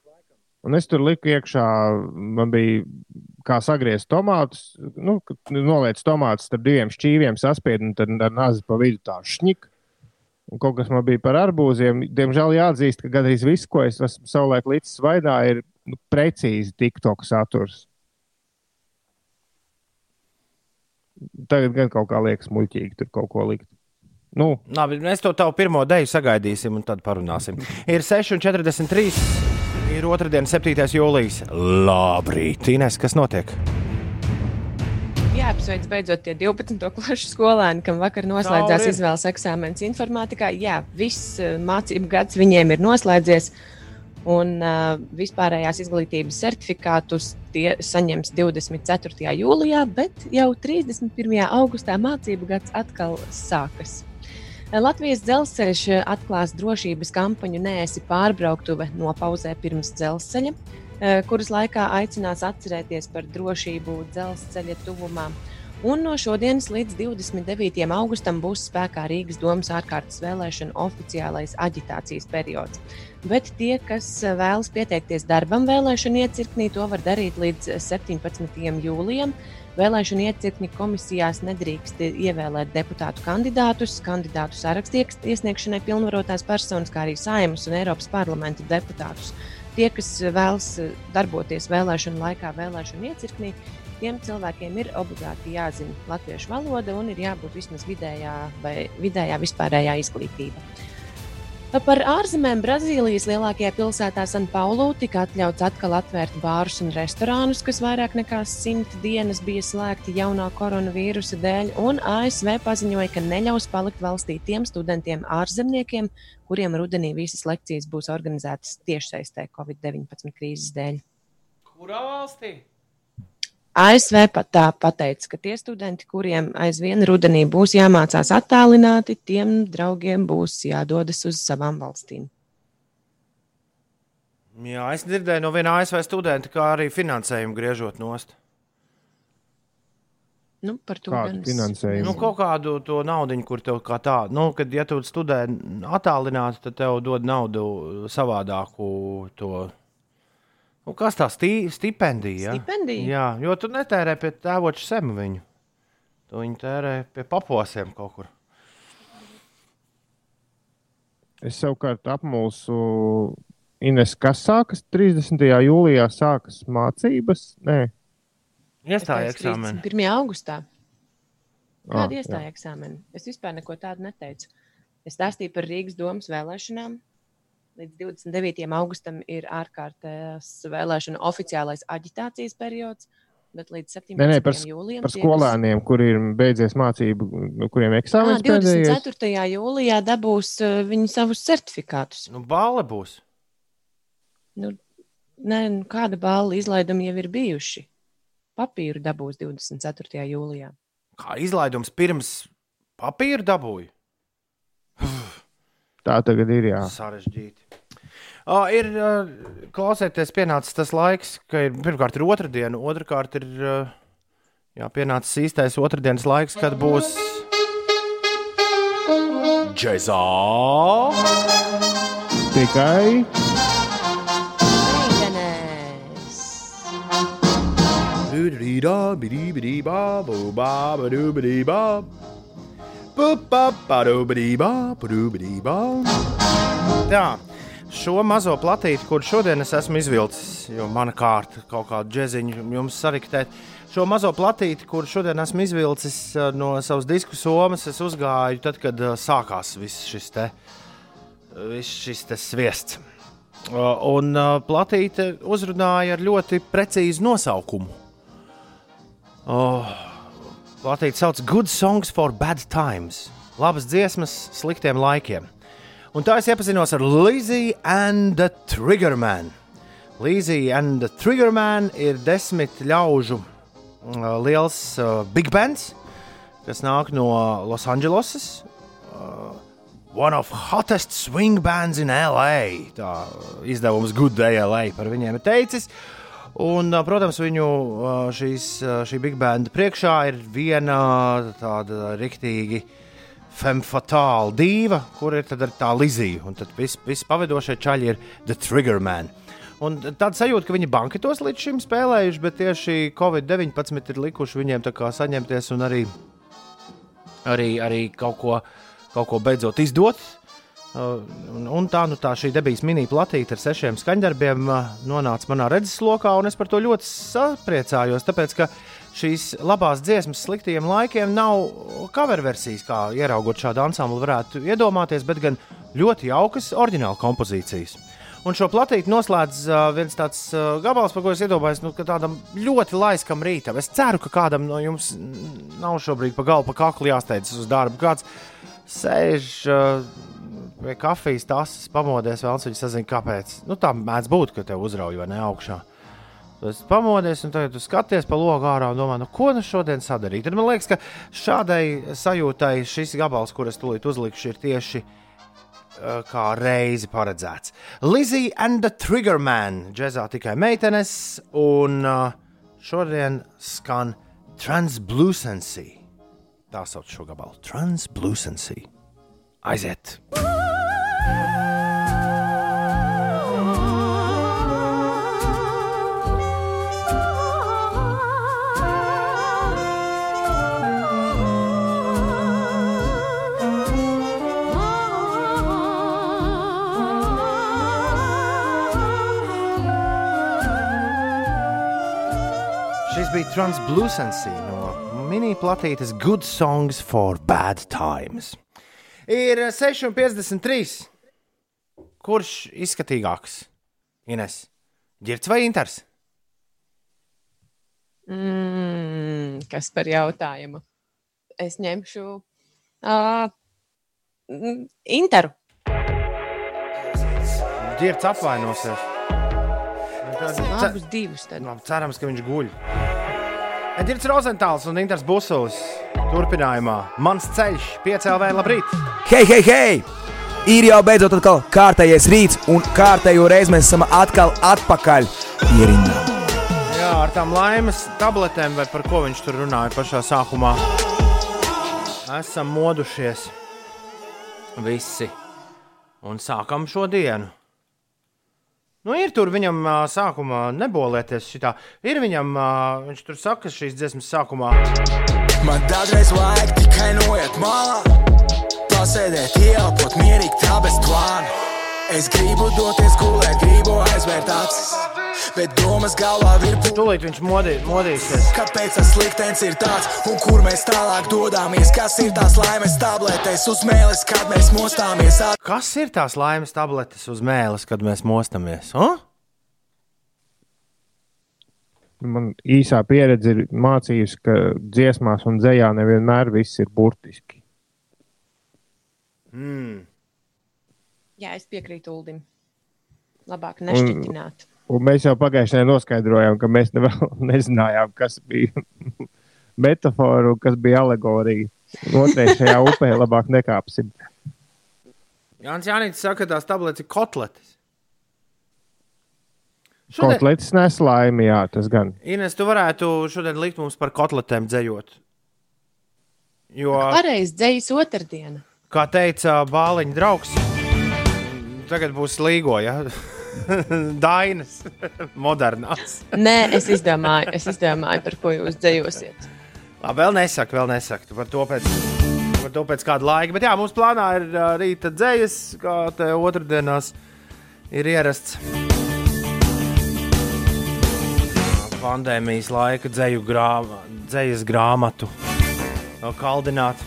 Un es tur liku iekšā, man bija kā sagriezt tomātus, nu, noliec tomātus starp diviem šķīviem, saspied un tad ar nazi pa vidu tā šņik. Un kaut kas man bija par arbūziem. Diemžēl jāatzīst, ka gandrīz viss, ko es esmu savulaik līdz svaidā, ir nu, precīzi TikTok saturs. Tagad gan kaut kā liekas muļķīgi tur kaut ko likt. Nu. Labi, mēs to tavu pirmo deju sagaidīsim un tad parunāsim. Ir 6,43. Ir otrdiena, 7. jūlijas. Labrīt, Ines, kas notiek? Jāapsveic beidzot tie 12. klases skolēni, kam vakar noslēdzās izvēles eksāmenis informātikā. Jā, viss eh, mācību gads viņiem ir noslēdzies. Un uh, vispārējās izglītības certifikātus tie saņems 24. jūlijā, bet jau 31. augustā mācību gads atkal sākas. Latvijas dzelzceļš atklās drošības kampaņu Nēsi pārbrauktuve nopauzē pirms dzelzceļa, kuras laikā aicinās atcerēties par drošību dzelzceļa tuvumā. Un no šodienas līdz 29. augustam būs spēkā Rīgas domas ārkārtas vēlēšana oficiālais aģitācijas periods. Bet tie, kas vēlas pieteikties darbam vēlēšana iecirknī, to var darīt līdz 17. jūlijam. Vēlēšana iecirkņa komisijās nedrīkst ievēlēt deputātu kandidātus, kandidātu sarakstu iesniegšanai pilnvarotās personas, kā arī saimas un Eiropas parlamenta deputātus. Tie, kas vēlas darboties vēlēšanu laikā, vēlēšanu iecirknī, tiem cilvēkiem ir obligāti jāzina latviešu valoda un ir jābūt vismaz vidējā vai vidējā vispārējā izglītība. Par ārzemēm Brazīlijas lielākajā pilsētā Sanpaulu tika atļauts atkal atvērt bārus un restorānus, kas vairāk nekā simt dienas bija slēgti jaunā koronavīrusa dēļ, un ASV paziņoja, ka neļaus palikt valstī tiem studentiem ārzemniekiem, kuriem rudenī visas lekcijas būs organizētas tiešsaistē Covid-19 krīzes dēļ. Kurā valstī? ASV pat tā pateica, ka tie studenti, kuriem aizvien rudenī būs jāmācās attālināti, tiem draugiem būs jādodas uz savām valstīm. Jā, es dzirdēju no viena ASV studenta, kā arī finansējumu griežot nost. Nu, par to finansējumu. Nu, kaut kādu to naudu, kur tev kā tādu, nu, kad ja tu studē attālināti, tad tev dod naudu savādāku to Nu, kas tā stī, stipendija? Stipendija. Jā, jo tu netērē pie tēvoča semu viņu. Tu viņu tērē pie paposiem kaut kur. Es savukārt apmulsu Ines, kas sākas 30. jūlijā, sākas mācības. Nē, iestāja eksāmeni. 1. augustā. Kāda ah, iestāja eksāmeni? Es vispār neko tādu neteicu. Es stāstīju par Rīgas domas vēlēšanām, Līdz 29. augustam ir ārkārtas vēlēšana oficiālais aģitācijas periods. Bet līdz 17. Nē, nē, par, jūlijam. Par skolēniem, kuriem ir beidzies mācību, kuriem eksāmenis ir 24. Pēdējais. jūlijā dabūs uh, viņi savus certifikātus. Nu, balva būs. Nu, nē, nu, kāda balva izlaidumi jau ir bijuši. Papīru dabūs 24. jūlijā. Kā izlaidums pirms papīra dabūja? Tā tagad ir. Jā. Sarežģīti. Uh, ir klausieties, pienācis tas laiks, ka ir pirmkārt ir otrdiena, otrkārt ir jā, pienācis īstais otrdienas laiks, kad būs džēzā. Tikai. Tā, šo mazo platīti, kur šodien es esmu izvilcis, jo mana kārta kaut kādu džeziņu jums sariktēt. Šo mazo platīti, kur šodien esmu izvilcis eh, no savas disku somas, es uzgāju tad, kad eh, sākās viss šis te, viss šis te sviests. Un uh, platīte uzrunāja ar ļoti precīzu nosaukumu. Oh, platīte sauc Good Songs for Bad Times. Labas dziesmas sliktiem laikiem. Un tā es iepazinos ar Lizzie and the Triggerman. Lizzie and the Triggerman ir desmit ļaužu uh, liels uh, big bands, kas nāk no Losandželosas. Uh, One of hottest swing bands in LA. Tā izdevums Good Day LA par viņiem ir teicis. Un, protams, viņu šīs, šī big banda priekšā ir viena tāda riktīgi femme fatale dīva, kur ir tā Lizija. Un tad viss vis pavadošie čaļi ir The Trigger Man. Un tāda sajūta, ka viņi banketos līdz šim spēlējuši, bet tieši Covid-19 ir likuši viņiem tā kā saņemties un arī, arī, arī kaut ko kaut ko beidzot izdot. Uh, un, un tā, nu, tā šī debijas mini-platīte ar sešiem skaņdarbiem uh, nonāca manā redzeslokā, un es par to ļoti sapriecājos. Tāpēc, ka šīs labās dziesmas sliktiem laikiem nav cover versijas, kā ieraugot šādu ansamblu, varētu iedomāties, bet gan ļoti jaukas oriģināla kompozīcijas. Un šo platīti noslēdz uh, viens tāds gabals, par ko es iedomājos, nu, ka tādam ļoti laiskam rītam. Es ceru, ka kādam no jums nav šobrīd pa galvu, pa kaklu jāsteidzas uz darbu. Kāds sēž uh, pie kafijas tases, pamodies vēl, viņš sazina, kāpēc. Nu, tā mēdz būt, ka tev uzrauj vai ne augšā. Es pamodies, un tagad skaties pa logu ārā un domā, nu, ko nu šodien sadarīt. Tad man liekas, ka šādai sajūtai šis gabals, kuras tūlīt uzlikšu, ir tieši uh, kā reizi paredzēts. Lizzie and the Triggerman, džēzā tikai meitenes, un uh, šodien skan Translucency. Tā sauc šo gabalu - Translucency. Aiziet! Šis bija Translucency no mini-platītes Good Songs for Bad Times. Ir 6,53. Kurš izskatīgāks? Ines, ģērbts vai inters? Mm, kas par jautājumu? Es ņemšu uh, Interu. Ģērbts apvainosies. Divus. Tad. Nu, cerams, ka viņš guļ. Edgars Rozentāls un Inters Busulis. Turpinājumā mans ceļš, piecēlē, labrīt! Hei, hei, hei! Ir jau beidzot atkal kārtējais rīts, un kārtējo reizi mēs esam atkal atpakaļ ierindā. Jā, ar tām laimes tabletēm, vai par ko viņš tur runāja pašā sākumā. Esam modušies visi un sākam šo dienu. Nu, ir tur viņam sākumā nebolēties šitā. Ir viņam, viņš tur saka, šīs dziesmas sākumā. Man dažreiz vajag tikai noiet malā, pasēdēt, ieelpot mierīgi tā bez plāna. Es gribu doties gulēt, gribu aizvērt acis, bet domas galvā virpu. Tūlīt viņš modī, modīsies. Kāpēc tas liktenis ir tāds, un kur mēs tālāk dodamies? Kas ir tās laimes tabletēs uz mēles, kad mēs mostāmies? Kas ir tās laimes tabletes uz mēles, kad mēs mostamies? O? Man īsā pieredze ir mācījusi, ka dziesmās un dzējā nevienmēr viss ir burtiski. Mm. Jā, es piekrītu Uldim. Labāk nešķitināt. Un mēs jau pagājušajā nedēļā noskaidrojām, ka mēs ne, nezinājām, kas bija metāfora un kas bija alegorija. Otrajā šajā upē labāk nekāpsim. Jānis Jānis saka, ka tās tabletes ir kotletes. Kotletes nes laimi, jā, tas gan. Ines, tu varētu šodien likt mums par kotletēm dzējot. Jo, Pareizi, dzējas otrdiena. kā teica Bāliņa draugs, tagad būs līgo, ja? Dainas, modernās. Nē, es izdomāju, es izdomāju, par ko jūs dzējosiet. Labi, vēl nesaka, vēl nesaka. Tu par to pēc, par to pēc kāda laika. Bet jā, mums plānā ir rīta dzējas, kā te otrdienās ir ierasts. Pandēmijas laika dzēju grāma, dzējas grāmatu kaldināt.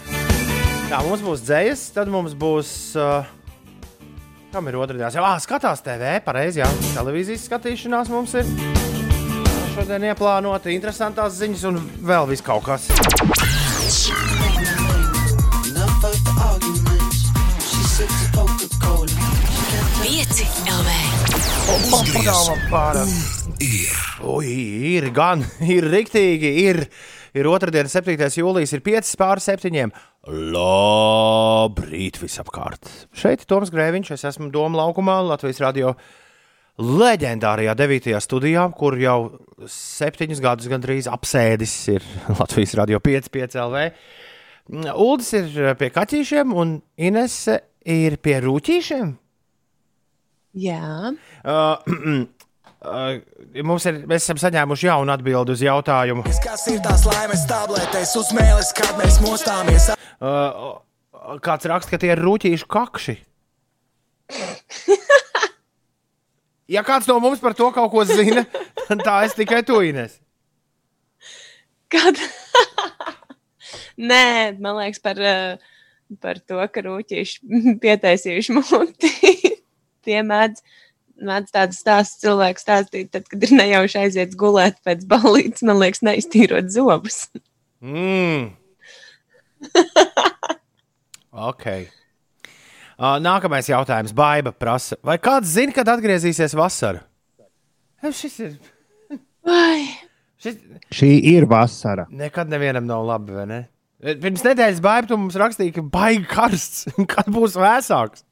Tā mums būs dzējas, tad mums būs. Uh, kam ir otrdienās? Jā, skatās TV, pareizi, jā, televīzijas skatīšanās mums ir. Šodien ieplānota interesantas ziņas un vēl viss kaut kas. Pieci LV. Ui, ir gan, ir rīktīgi. Ir, ir otrdiena, 7. jūlijas, ir 5 pār 7. Labrīt, visapkārt. Šeit ir Toms Grēviņš, es esmu Doma laukumā, Latvijas radio leģendārajā 9. studijā, kur jau septiņus gadus gandrīz apsēdis ir Latvijas radio 5, 5 LV. Uldis ir pie kaķīšiem un Inese ir pie rūtīšiem. Jā, uh, mums ir, mēs esam saņēmuši jaunu atbildi uz jautājumu. Kas ir tās laimes tabletēs uz mēles, kad mēs mostāmies? Uh, kāds raksta, ka tie ir rūtīšu kakši. Ja kāds no mums par to kaut ko zina, tad tā es tikai to ines. kad. Nē, man liekas, par, par to, ka rūtīši pietaisījuši muti. Tie mēdz, mēdz tādas stāstus cilvēku stāstīt, tad, kad ir nejauši aiziet gulēt pēc balītes, man liekas, neiztīrot zobus. Mm. ok. Uh, nākamais jautājums. Baiba prasa, vai kāds zina, kad atgriezīsies vasara? Šis ir. Vai? Šis Šī ir vasara. nekad nevienam nav labi, vai ne? Pirms nedēļas baiba tu mums rakstīja, ka baigi karsts, kad būs vēsāks.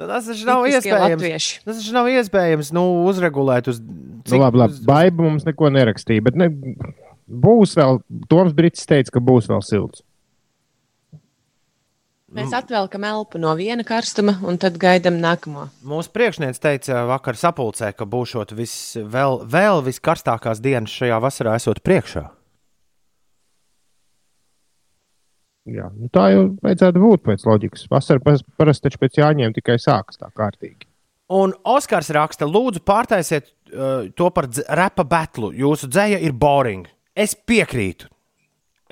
Nu, Tas taču nav iespējams. latvieši. Tas taču nav iespējams nu, uzregulēt uz Nu, labi, labi. Baiba mums neko nerakstīja, bet ne, būs vēl. Toms Brits teica, ka būs vēl silts. Mēs atvelkam elpu no viena karstuma un tad gaidām nākamo. Mūsu priekšniece teica vakar sapulcē, ka būšot vis, vēl, vēl viskarstākās dienas šajā vasarā esot priekšā. Jā, nu tā jau vajadzētu būt pēc loģikas. Vasarā parasti taču pēc jāņem tikai sākas tā kārtīgi. Un Oskars raksta, lūdzu, pārtaisiet uh, to par repa batlu. Jūsu dzēja ir boring. Es piekrītu.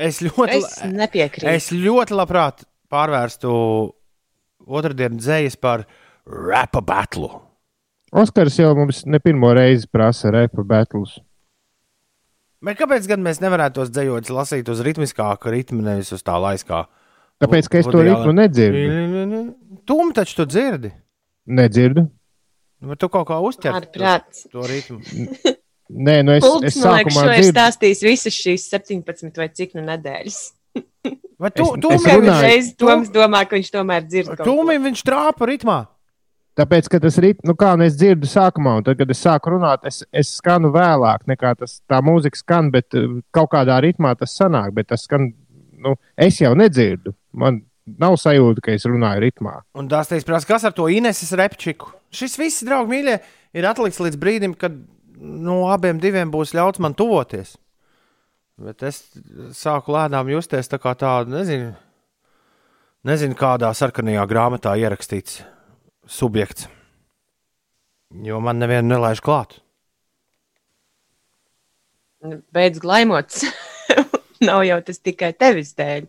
Es ļoti, Es nepiekrītu. es ļoti labprāt pārvērstu otrdienu dzējas par repa batlu. Oskars jau mums ne pirmo reizi prasa repa battles. Bet kāpēc gan mēs nevarētu tos dzējotus lasīt uz ritmiskāka ritma, nevis uz tā laiskā? Tāpēc, ka es to ritmu nedzirdu. Tūmu taču tu dzirdi. Nedzirdu. Vai tu kaut kā uztver to ritmu? Nē, nu es, Pulks, es man liekas, sākumā ir dzirdu. stāstījis visas šīs 17 vai cik nu nedēļas. Vai tu, Es- tu, es tu, runāju- Toms domā, ka viņš tomēr dzird. Tūmim viņš trāpa ritmā. Tāpēc, ka tas rit, nu kā nu es dzirdu sākumā, un tad, kad es sāku runāt, es, es skanu vēlāk nekā tas, tā mūzika skan, bet uh, kaut kādā ritmā tas sanāk, bet tas skan, nu, es jau nedzirdu. Man nav sajūta, ka es runāju ritmā. Un tās teiks, prasa, kas ar to Ineses repčiku? Šis viss, draugi, mīļie, ir atlikts līdz brīdim, kad no abiem diviem būs ļauts man tuvoties. Bet es sāku lēnām justies tā kā tāda, nezinu, nezinu kādā sarkanajā grāmatā ierakstīts subjekts. Jo man nevienu nelaiž klāt. Beidz glaimots. Nav jau tas tikai tevis dēļ.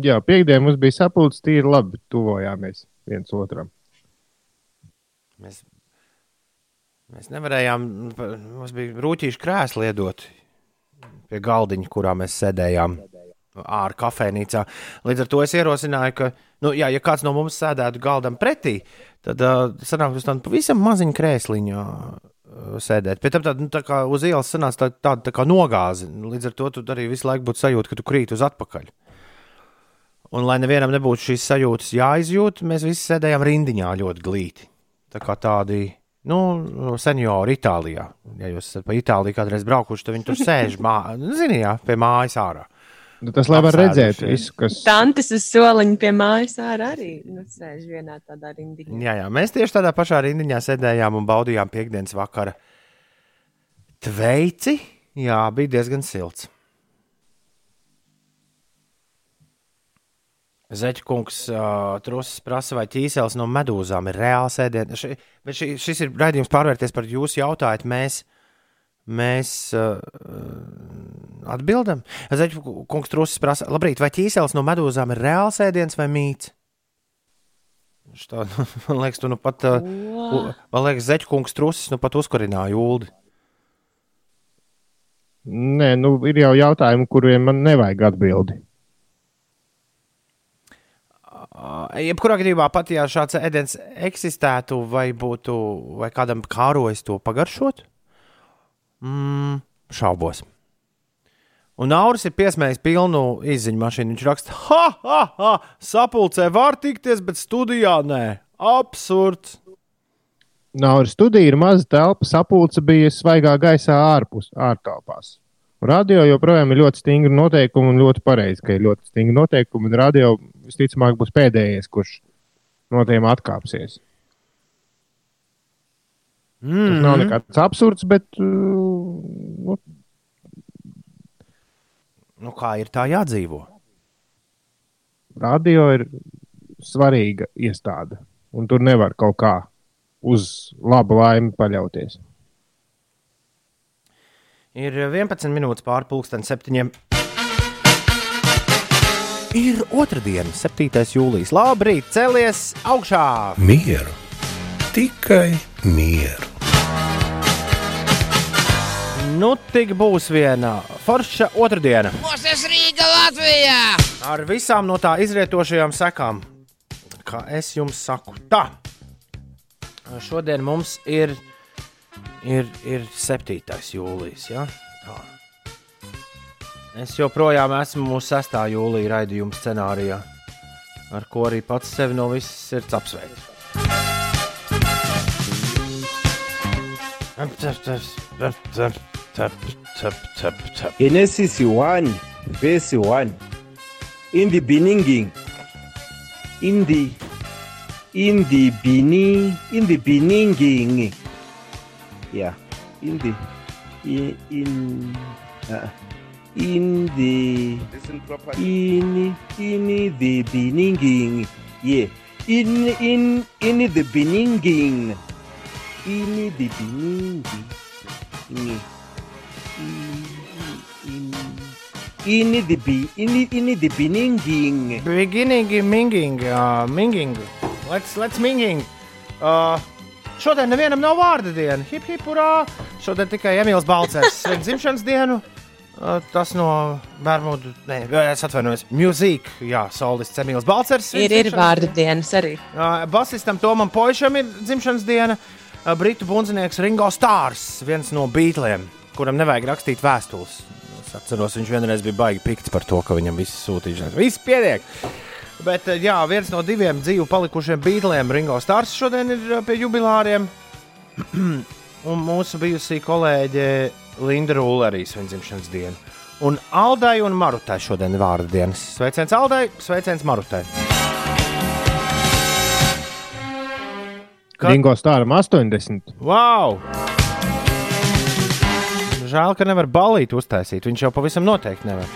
Jā, piekdien mums bija sapulcs, tīri labi tuvojāmies viens otram. Mēs, mēs nevarējām, mums bija rūtīši krēsli iedot pie galdiņa, kurā mēs sēdējām ārā kafejnīcā. Līdz ar to es ierosināju, ka, nu, jā, ja kāds no mums sēdētu galdam pretī, tad uh, sanāktu uz tādu pavisam maziņu krēsliņu. uh, Sēdēt. Pēc tam tāda, nu, tā kā uz ielas sanāca tā, tāda tā kā nogāze. Līdz ar to tu arī visu laiku būtu sajūta, ka tu krīt uz atpakaļ. Un, lai nevienam nebūtu šīs sajūtas jāizjūt, mēs visi sēdējām rindiņā ļoti glīti. Tā kā tādi nu, seniori Itālijā. Ja jūs esat pa Itāliju kādreiz braukuši, tad viņi tur sēž mā, nu, zini, jā, pie mājas ārā. Nu, tas, lai var redzēt, visu, kas Tantes uz soliņa pie mājas ārā arī nu, sēž vienā tādā rindiņā. Jā, jā, mēs tieši tādā pašā rindiņā sēdējām un baudījām piekdienas vakara tveici. Jā, bija diezgan silts. Zeķkungs uh, trusis prasa, vai ķīseles no medūzām ir reāls ēdiens. Šis ir raidījums pārvērties par jūsu jautājumu. Mēs, mēs uh, atbildam. Zeķkungs trusis prasa, labrīt, vai ķīseles no medūzām ir reāls ēdiens vai mīts? Tā, man liekas, tu nu pat, uh, man liekas, Zeķkungs trusis nu pat uzkurināja jūldi. Nē, nu, ir jau jautājumi, kuriem man nevajag atbildi. Uh, jebkurā gadījumā, pat ja šāds ēdiens eksistētu, vai būtu, vai kādam kārojas to pagaršot, mm, šaubos. Un Auris ir piesmējis pilnu izziņu mašīnu. Viņš raksta, ha, ha, ha, sapulcē var tikties, bet studijā nē. Absurds. Nav arī studija, ir maza telpa, sapulce bija svaigā gaisā ārpus, ārtelpās. Radio joprojām ir ļoti stingri noteikumi un ļoti pareizi, ka ir ļoti stingri noteikumi. Un radio visticamāk būs pēdējais, kurš no tiem atkāpsies. Mm. Tas nav nekāds absurds, bet uh, nu, Nu, kā ir tā jādzīvo? radio ir svarīga iestāde. Un tur nevar kaut kā uz labu laimi paļauties. Ir 11 minūtes pāri pusdienas septiņiem. Ir otrdiena, 7. jūlijas. Labrīt, celies augšā! Mieru, tikai mieru. Nu, tik būs viena forša otrdiena. Mūsu Rīga Latvijā! Ar visām no tā izrietošajām sekām. Kā es jums saku, tā. Šodien mums ir, ir, ir 7. jūlijas. Ja? Tā. Es joprojām esmu mūsu 6. jūlijā raidījuma scenārijā, ar ko arī pats sevi no visas sirds apsveicu. Genesis 1, verse 1. In the beginning, in the in the beginning, in the beginning, yeah, in the in in, uh, in the in in the beginning, yeah, in in in the beginning, in the beginning. In, in, the be in the, in the beginning. Beginning, minging, uh, minging. Let's, let's minging. Uh, šodien nevienam nav vārda diena. Hip, hip, urā! Šodien tikai Emīls Balčers svin dzimšanas dienu. Uh, tas no Bermudu, nē, es atvainojos, mūzika, jā, solists Emīls Balčers. svin Ir, ir vārdu dienas arī. Uh, basistam Tomam Poišam ir dzimšanas diena. Uh, Britu bundzinieks Ringo Stars, viens no beatliem, kuram nevajag rakstīt vēstules. Es atceros, viņš vienreiz bija baigi pikts par to, ka viņam viss sūtīšanas. Viss pietiek! Bet uh, jā, viens no diviem dzīvu palikušiem beatliem, Ringo Stars, šodien ir uh, pie jubilāriem. Un mūsu bijusī kolēģe Linda Rūle arī svin dzimšanas dienu. Un Aldai un Marutai šodien ir vārdu dienas. Sveiciens Aldai, sveiciens Marutai! Ka- Ringo Stāram 80. Wow! Žēl, ka nevar balīt uztaisīt. Viņš jau pavisam noteikti nevar.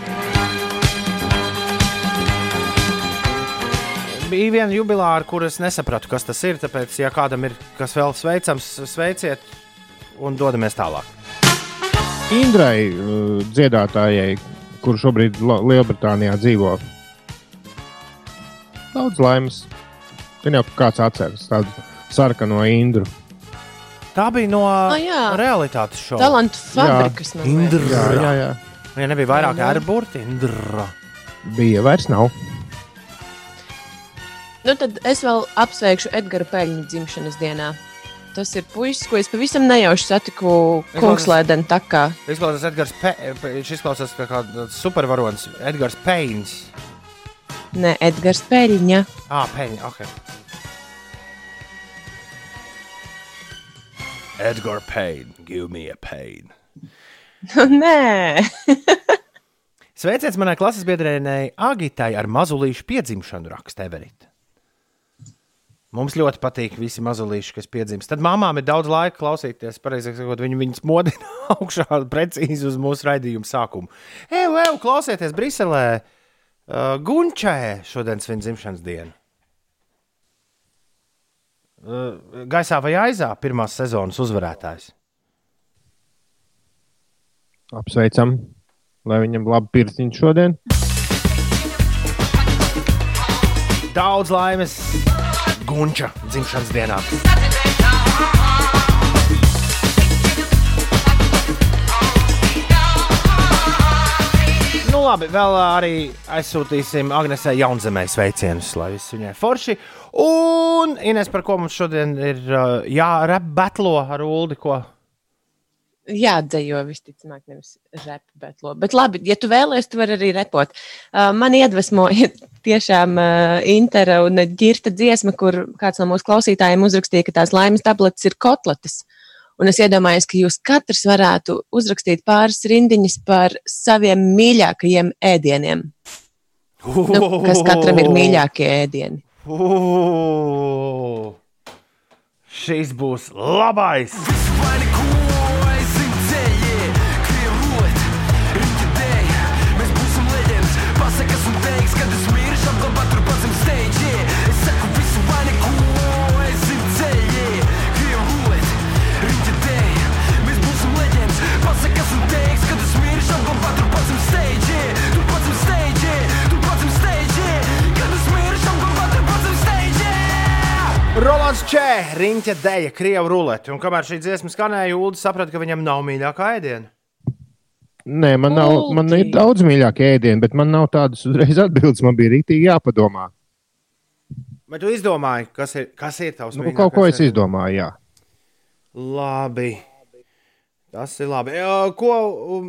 Bija viena jubilāra, kuras nesapratu, kas tas ir. Tāpēc, ja kādam ir kas vēl sveicams, sveiciet un dodamies tālāk. Indrai uh, dziedātājai, kur šobrīd Lielbritānijā dzīvo. Daudz laimes. Gan jau kāds atceras tādu sarkano Indru. Tā bija no Ah, jā. realitātes šova. Talantu fabrikas. Indra. Jā, jā. Ja nebija vairāk Indra. Bija vairs nav. Nu, tad es vēl apsveikšu Edgara Peļņu dzimšanas dienā. Tas ir puisis, ko es pavisam nejauši satiku Kungslēdena takā. Izklausās, Edgars Pe... Viņš izklausās kā kāds supervaronis. Edgars Peins. Nē, Edgars Peļņa. Ah, Peņa. Okay. Edgar Payne, give me a pain. Nē, Sveiciens manai klases biedrēnei Agitai ar mazulīšu piedzimšanu, raksta Everita. Mums ļoti patīk visi mazulīši, kas piedzimst. Tad mamām ir daudz laika klausīties. Pareizāk sakot, viņi viņus modina augšā precīzi uz mūsu raidījuma sākumu. Ej, ej, klausieties, Briselē! Uh, Gunčē šodien svin dzimšanas dienu. Uh, gaisā vai aizā pirmās sezonas uzvarētājs. Apsveicam, lai viņam labi pirkstiņš šodien. Daudz laimes Gunča dzimšanas dienā. Nu, labi, vēl arī aizsūtīsim Agnesē Jaunzemē sveicienus, lai viss viņai forši. Un Ines, par ko mums šodien ir uh, jārepbatlo ar Uldi, ko Jā, dzējo visticamāk, nevis repa, bet lo. Bet labi, ja tu vēlies, tu vari arī repot. Uh, man iedvesmoja tiešām uh, Intera un ģirta dziesma, kur kāds no mūsu klausītājiem uzrakstīja, ka tās laimes tabletes ir kotletes. Un es iedomājos, ka jūs katrs varētu uzrakstīt pāris rindiņas par saviem mīļākajiem ēdieniem. Nu, kas katram ir mīļākie ēdieni? Uh, šis būs labais! Rolands Čē, riņķa dēļa, krievu ruleti. Un kamēr šī dziesma skanēja, Ulu saprata, ka viņam nav mīļākā ēdiena. Nē, man, nav, man ir daudz mīļākie ēdieni, bet man nav tādas uzreiz atbildes. Man bija rītīgi jāpadomā. Bet tu izdomāji, kas ir, kas ir tavs Nu, kaut ko es izdomāju, jā. Labi. Tas ir labi. Ko um,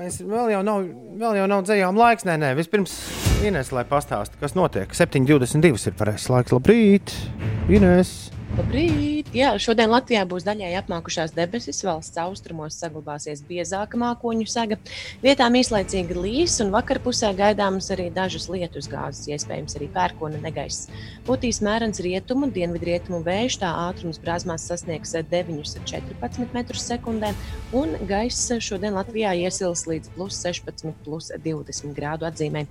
mēs vēl jau nav, vēl jau nav dzējām laiks? Nē, nē, vispirms Ines, lai pastāsta, kas notiek. 7,22 ir pareizais laiks. Labrīt, Ines! Labrīt! Jā, šodien Latvijā būs daļai apmākušās debesis. Valsts austrumos saglabāsies biezāka mākoņu sega. Vietām īslaicīgi līs, un vakarpusē gaidāmas arī dažas lietus gāzes, iespējams arī pērkona negaiss. Putīs mērens rietumu, dienvidrietumu vējš, tā ātrums brāzmās sasniegs 9,14 m2, un gaiss šodien Latvijā iesils līdz plus 16, plus 20 grādu atzīmē.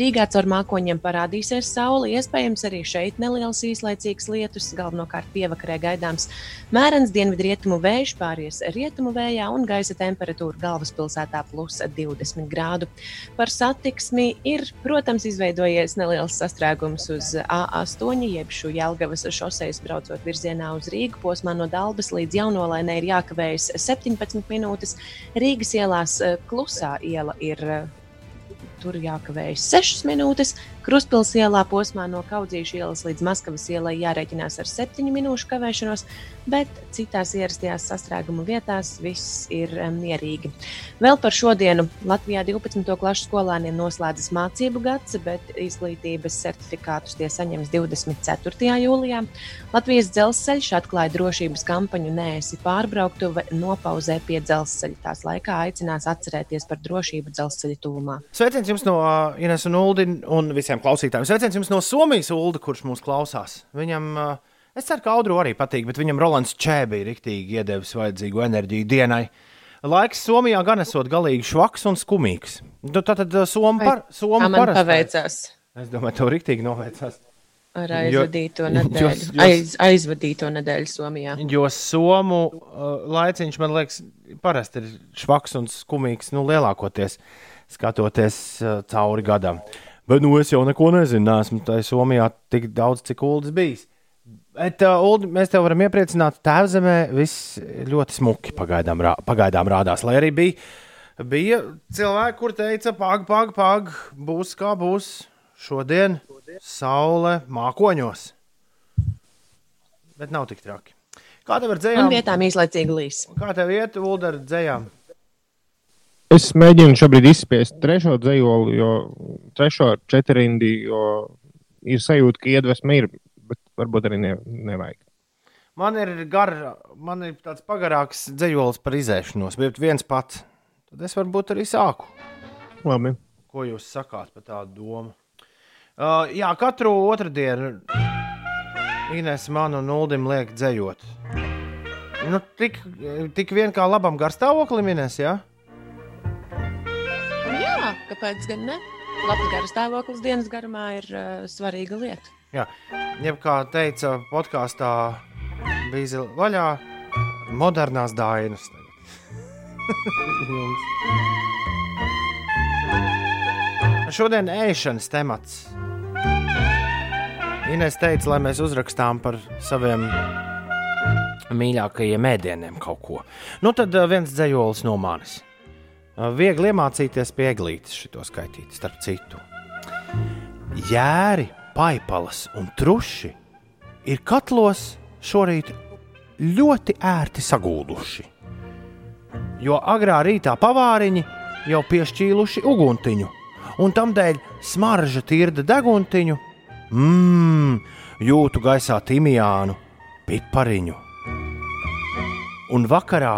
Rīgā caur mākoņiem parādīsies saule, iespējams arī šeit neliels īslaicīgs lietus, galvenokārt pievakarē gaidāms mērens dienvidrietumu vējš, pāries rietumu vējā un gaisa temperatūra galvaspilsētā plus 20 grādu. Par satiksmi ir, protams, izveidojies neliels sastrēgums uz A8, jeb šo Jelgavas šoseis braucot virzienā uz Rīgu posmā no Dalbas līdz Jaunolainē ir jākavējas 17 minūtes. Rīgas ielās eh, klusā iela ir eh, tur jākavējas 6 minūtes. Kruspils ielā posmā no Kaudzīšu ielas līdz Maskavas ielai jārēķinās ar 7 minūšu kavēšanos, bet citās ierastajās sastrēguma vietās viss ir mierīgi. Vēl par šodienu Latvijā 12. klases skolēniem noslēdzas mācību gads, bet izglītības certifikātus tie saņems 24. jūlijā. Latvijas dzelzceļš atklāja drošības kampaņu Nēsi pārbrauktuve nopauzē pie dzelzceļa. Tās laikā aicinās atcerēties par drošību dzelzceļa tuvumā. Sveiciens jums no uh, Ines un Uldi un visiem klausītājiem. Sveiciens jums no Somijas, Ulda, kurš mūs klausās. Viņam, uh, es ceru, ka Audru arī patīk, bet viņam Rolands Čē bija rīktīgi iedevis vajadzīgo enerģiju dienai. Laiks Somijā gan esot galīgi švaks un skumīgs. Nu, tad uh, Somija par, Soma parasti- paveicās Es domāju, tev rīktīgi noveicās. ar aizvadīto nedēļu. jo- Aiz, aizvadīto nedēļu Somijā. Jo somu uh, laiciņš man liekas, parasti ir švaks un skumīgs, nu, lielākoties skatoties uh, cauri gadam. Bet, nu, es jau neko nezinu, esmu tajā Somijā tik daudz, cik ULDS bijis. Bet, uh, Uldi, mēs te varam iepriecināt, tēvzemē viss ļoti smuki pagaidām, rā, pagaidām rādās. Lai arī bija, bija cilvēki, kur teica, pag, pag, pag, būs kā būs šodien, saule mākoņos. Bet nav tik traki. Kā tev Un dzējām? vietām īslaicīgi līs. Kā tev iet, Ulu, ar dzējām? Es mēģinu šobrīd izspiest trešo dzējoli, jo trešo četrindi, jo ir sajūta, ka iedvesma ir, bet varbūt arī ne, nevajag. Man ir gar, man ir tāds pagarāks dzējolis par izēšanos, bet viens pats. Tad es varbūt arī sāku. Labi. Ko jūs sakāt par tādu domu? Uh, jā, katru otrdienu Inês man un Uldim liek dzējot. Nu, tik, tik vien kā labam garstāvoklim, Inês, jā? Jā, kāpēc gan ne? Labs garas stāvoklis dienas garumā ir uh, svarīga lieta. Jā, jeb kā teica podkāstā, bija vaļā modernās dainas. Šodien ēšanas temats. Ines teica, lai mēs uzrakstām par saviem mīļākajiem ēdieniem kaut ko. Nu, tad uh, viens dzējolis no manis. Uh, Viegli iemācīties pie eglītes šito skaitīt, starp citu. Jēri, paipalas un truši ir katlos šorīt ļoti ērti sagūduši. Jo agrā rītā pavāriņi jau piešķīluši uguntiņu, un tamdēļ smarža tirda deguntiņu, mmm, jūtu gaisā timijānu, pipariņu. Un vakarā,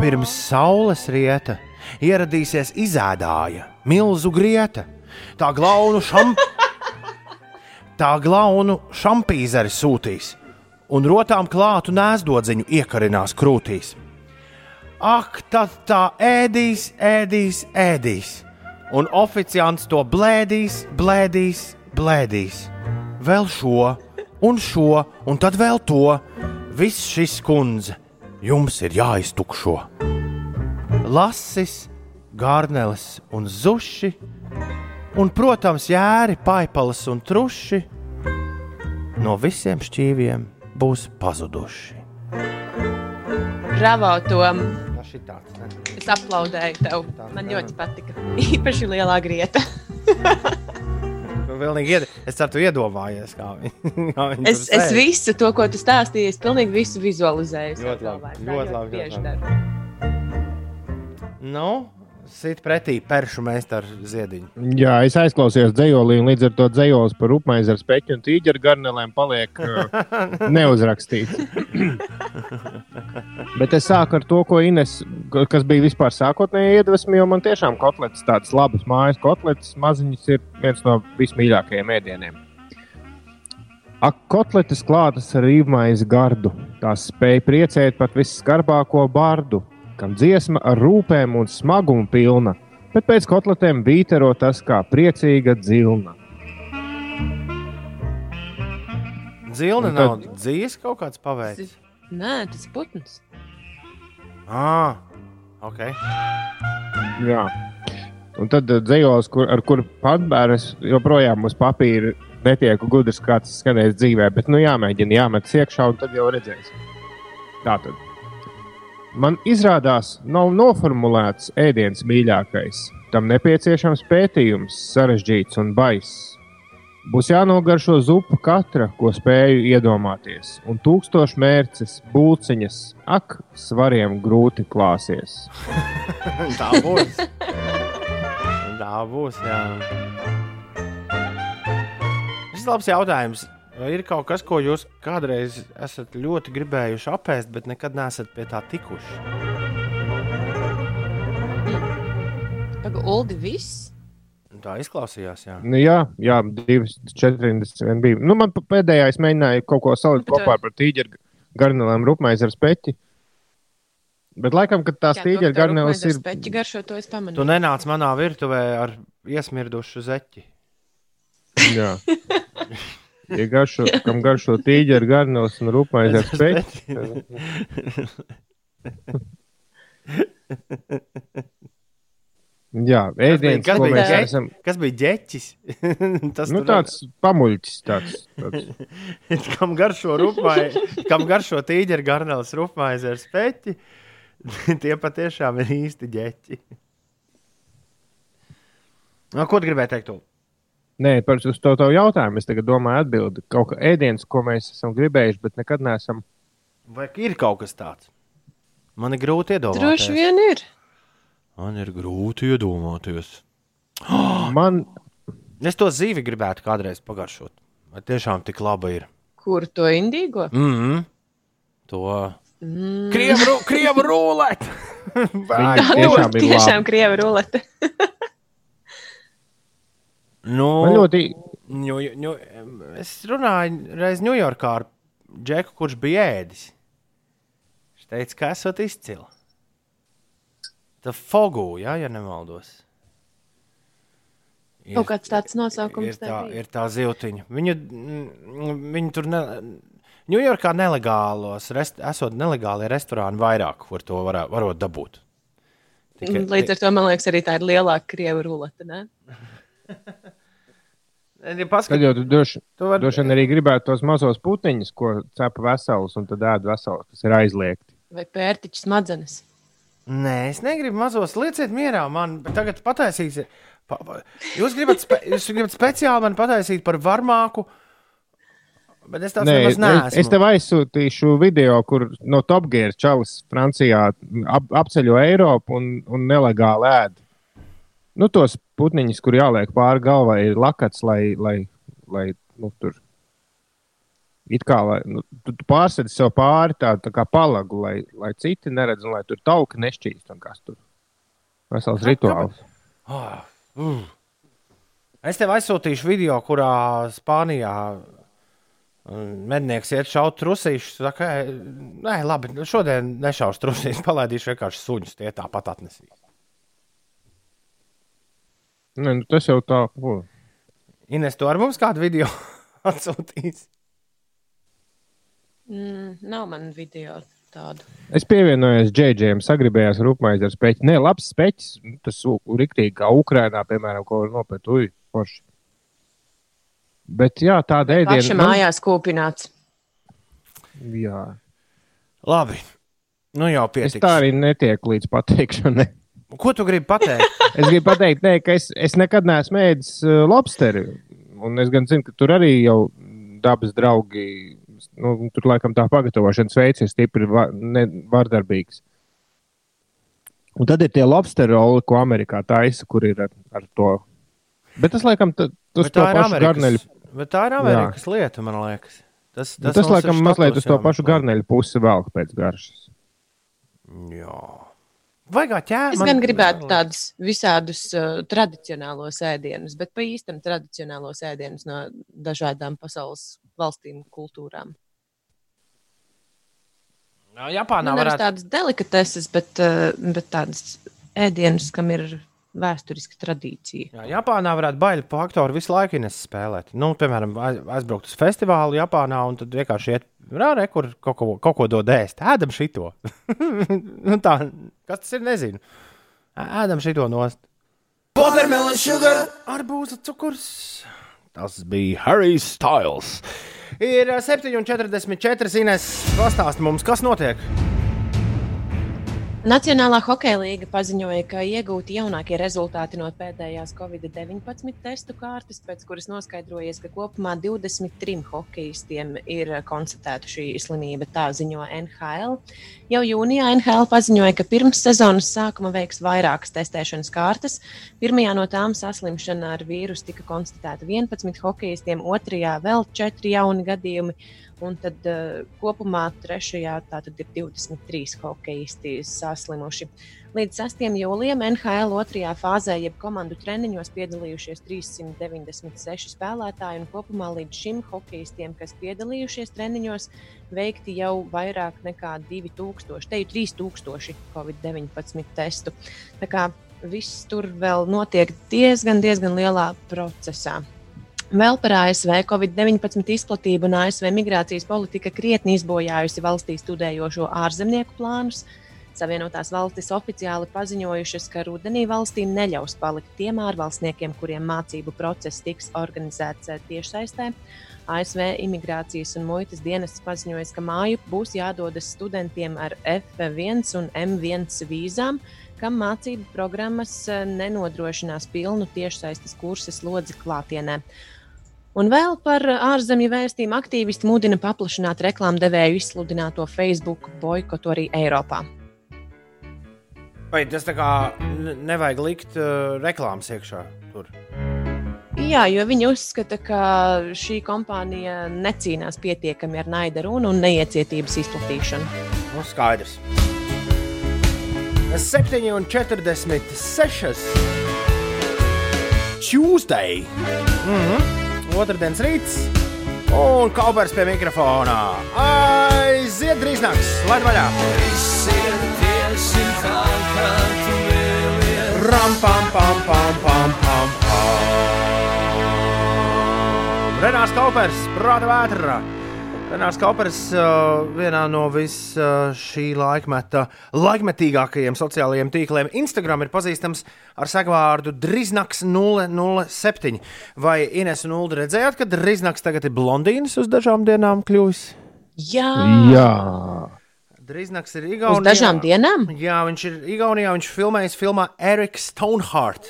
pirms saules rieta, ieradīsies izēdāja milzu grieta, tā glaunu šam. Tā glaunu šampīzeri sūtīs, un rotām klātu nēsdodziņu iekarinās krūtīs. Ak, tad tā ēdīs, ēdīs, ēdīs, un oficiants to blēdīs, blēdīs, blēdīs. Vēl šo, un šo, un tad vēl to. Viss šis kundze jums ir jāiztukšo. Lasis, gārnelis un zuši, un, protams, jēri, paipalas un truši no visiem šķīviem būs pazuduši. Bravo, Tom! Šitāds, ne? Es aplaudēju tev. Man ļoti patika. Īpaši lielā grieta. Ied... Es ceru, tu iedomājies, kā viņi kā viņi Es, es visu to, ko tu stāstīji, es pilnīgi visu vizualizēju. Ļoti labi, ļoti labi, ļoti daru. Nu, sit pretī peršu meistaru ziediņu. Jā, es aizklausījos dzējolī, un līdz ar to dzējolis par upmaizi ar speķu un tīģeru garnelēm paliek uh, neuzrakstīts. Bet es sāku ar to, ko Ines, kas bija vispār sākotnēji iedvesmi, jo man tiešām kotletes, tādas labas mājas kotletes, maziņas ir viens no vismīļākajiem ēdieniem. Ak, kotletes klātas ar rīvmaizi gardu, tās spēja priecēt pat visskarbāko bardu, kam dziesma ar rūpēm un smagumu pilna, bet pēc kotletēm vītero tas kā priecīga dzilna. Zilna Un nav tad- dzīves kaut kāds paveids. Nē, tas ir putns. Ah, ok. Jā. Un tad uh, dzējos, kur, ar kuru patbēras joprojām uz papīra netieku gudrs, kā tas skanēs dzīvē, bet nu jāmēģina, jāmet iekšā, un tad jau redzēsim. Tā tad. Man izrādās, nav noformulēts ēdiens mīļākais. Tam nepieciešams pētījums, sarežģīts un baiss. Būs jānogaršo zupa katra, ko spēju iedomāties, un tūkstoši mērces, būciņas, ak, svariem grūti klāsies. Tā būs. Tā būs. Jā. Šis ir labs jautājums. Vai ir kaut kas, ko jūs kādreiz esat ļoti gribējuši apēst, bet nekad neesat pie tā tikuši? Pagaid, Uldi, viss? Tā izklausījās. Jā. Nu, jā, jā, 2,41 bija. Nu, man pēdējā es mēģināju kaut ko salikt Bet, kopā ar tīģeru garnelēm, rupmaizi ar speķi. Bet laikam, kad tās tīģeru garneles ir. Peķi garšo to es Tu pamanīju. nenāc manā virtuvē ar iesmirdušu zeķi. Jā. Ja garšo, kam garšo tīģeru garneles un rupmaizi ar speķi. Jā, ēdiens, kas, ko bija, mēs ģe... esam. kas bija ģeķis? Tas Nu, tāds pamuļķis. Tāds, tāds. kam garšo rupmaizi, kam garšo tīģeru garneles rupmaizi ar speķi, tie patiešām ir īsti ģeķi. No, ko tu gribēji teikt? Ulu? Nē, par uz to tavu jautājumu es tagad domāju atbildi. Kaut kā ēdiens, ko mēs esam gribējuši, bet nekad neesam. Vai ir kaut kas tāds? Man ir grūti iedomāties. Droši vien ir. Man ir grūti iedomāties. Man, Es to zīvi gribētu kādreiz pagaršot. Vai tiešām tik laba ir? Kur to indīgo? Mm -hmm. To Mm. krievu, krievu ruleti! Viņa Tā tiešām tiešām laba. krieva rulete. nu, man ļoti. Ņu, ņu, es runāju reiz Ņujorkā ar Džeku, kurš bija ēdis. Viņš teica, ka esat izcili. Tā fogu, jā, ja nemaldos. Ir, Kaut kāds tāds nosaukums ir tā, ir tā ziltiņa. Viņu, mm, viņu tur ne, Ņujorkā nelegālos, rest, esot nelegāli restorāni vairāk, kur to varā, varot dabūt. Līdz ar to man liekas, arī tā ir lielāka krievu rulete. Ja paskat, Tad jau tu droši, tu vari- droši vien arī gribētu tos mazos putiņus, ko cepa veselus, un tad ēd veselus, kas ir aizliegti. Vai pērtiķis smadzenes? Nē, es negribu mazos lieciet mierā. Man tagad pataisīs. Pa, pa, jūs gribat, spe, jūs gribat speciāli man pataisīt par varmāku, bet es tāds Nē, nemaz es, neesmu. es tev aizsūtīšu video, kur no Top Gear čalis Francijā ap, apceļo Eiropu un, un nelegāli ēd. Nu, tos putniņus, kur jāliek pāri galvai, ir lakats, lai, lai, lai nu, tur. It kā lai, nu, tu, tu pārsēdi sev pāri tādu tā kā palagu, lai, lai citi neredz, un lai tur tauki nešķīst. un kas tur. Vesels rituāls. Oh, uh. Es tev aizsūtīšu video, kurā Spānijā mm, mednieks iet šaut trusīšus. Saka, "Ej, nē, labi, šodien nešaus trusīšus, palaidīšu vienkārši suņus. Tie tāpat atnesīs. Ne, nu, tas jau tā. Uh. Ines, tu ar mums kādu video atsūtīsi? Mm, nav man video tādu. Es pievienojos Džeidžiem, sagribējās rūpmaizi ar speķi. Nē, labs speķis. Tas rīktīgi, kā Ukrainā, piemēram, ko var nopēt. Ui, forši. Bet jā, tāda ēdiena. mājās kūpināts. Jā. Labi, nu jau Es pietiks. tā arī netieku līdz pateikšanai. Ko tu gribi pateikt? Es gribu pateikt, ne, ka es, es nekad neesmu ēdis lobsteri. Un es gan zinu, ka tur arī jau dabas draugi, nu, tur laikam tā pagatavošanas veids ir stipri va, ne, vardarbīgs. Un tad ir tie lobsteri roli, ko Amerikā taisa, kur ir ar, ar to. Bet tas laikam ta- uz Bet to tā ir pašu garneļu. Bet tā ir Amerikas lieta, man liekas. Tas, Tas, tas mums ir laikam mazliet uz to pašu garneļu pusi vēl pēc garšas. Jā. Vajag ķērt. Es gan gribētu tādus visādus uh, tradicionālos ēdienus, bet pa īstam tradicionālos ēdienus no dažādām pasaules valstīm, kultūrām. Japānā Nu, nevis varētu. tādas delikateses, bet, uh, bet tādas ēdienas, kam ir vēsturiska tradīcija. Jā, Japānā varētu baļu faktoru visu laiku spēlēt. Nu, piemēram, aiz- aizbraukt uz festivālu Japānā un tad vienkārši iet rārē, kur kaut ko, kaut ko dod ēst. Ēdam šito. nu, tā, kas tas ir, nezinu. Ēdam šito nost. Watermelon sugar. Arbūza cukurs. Tas bija Harijs Styles. Ir ā, 7,44 Ines. Pastāst mums, kas notiek. Nacionālā hokeja līga paziņoja, ka iegūti jaunākie rezultāti no pēdējās Covid-19 testu kārtas, pēc kuras noskaidrojies, ka kopumā 23 hokeistiem ir konstatēta šī slimība. Tā ziņo NHL. Jau jūnijā NHL paziņoja, ka pirms sezonas sākuma veiks vairākas testēšanas kārtas. Pirmajā no tām saslimšana ar vīrusu tika konstatēta 11 hokeistiem, otrajā vēl 4 jauni gadījumi. Un tad uh, kopumā trešajā tātad ir 23 hokeisti saslimuši. Līdz 6. jūlijam NHL otrajā fāzē, jeb komandu treniņos, piedalījušies 396 spēlētāji. Kopumā līdz šim hokeistiem, kas piedalījušies treniņos, veikti jau vairāk nekā 2000, te jau 3000 Covid-19 testu. Tā kā viss tur vēl notiek diezgan, diezgan lielā procesā. Vēl par ASV Covid-19 izplatību un ASV migrācijas politika krietni izbojājusi valstī studējošo ārzemnieku plānus. Savienotās valstis oficiāli paziņojušas, ka rudenī valstīm neļaus palikt tiem ārvalstniekiem, kuriem mācību process tiks organizēts eh, tiešsaistē. ASV imigrācijas un muitas dienests paziņoja, ka māju būs jādodas studentiem ar F1 un M1 vīzām, kam mācību programmas eh, nenodrošinās pilnu tiešsaistes kursu slodzi klātienē. Un vēl par ārzemju vēstījumu aktīvisti mudina paplašināt reklāmdevēju izsludināto Facebook boikotu arī Eiropā. Vai tas tā kā nevajag likt uh, reklāmas iekšā? Tur. Jā, jo viņi uzskata, ka šī kompānija necīnās pietiekami ar naida runu un neiecietības izplatīšanu. Nu, skaidrs. 7,46. Tuesday. Mm -hmm otrdienas rīts, un kaubers pie mikrofona. Aiziet drīz nāks, lai vaļā! Ram, pam, pam, pam, pam, pam, pam. Renārs Kaupers, prāta vētra! Renārs Kaupers uh, vienā no vis uh, šī laikmeta laikmetīgākajiem sociālajiem tīkliem Instagram ir pazīstams ar segvārdu Driznaks 007. Vai Ines un Ulu redzējāt, ka Driznaks tagad ir blondīnis uz dažām dienām kļuvis? Jā, Jā. Driznaks ir uz Igaunijā. dažām dienām. Jā, viņš ir Igaunijā, viņš filmējas filmā Eriks Stoneheart.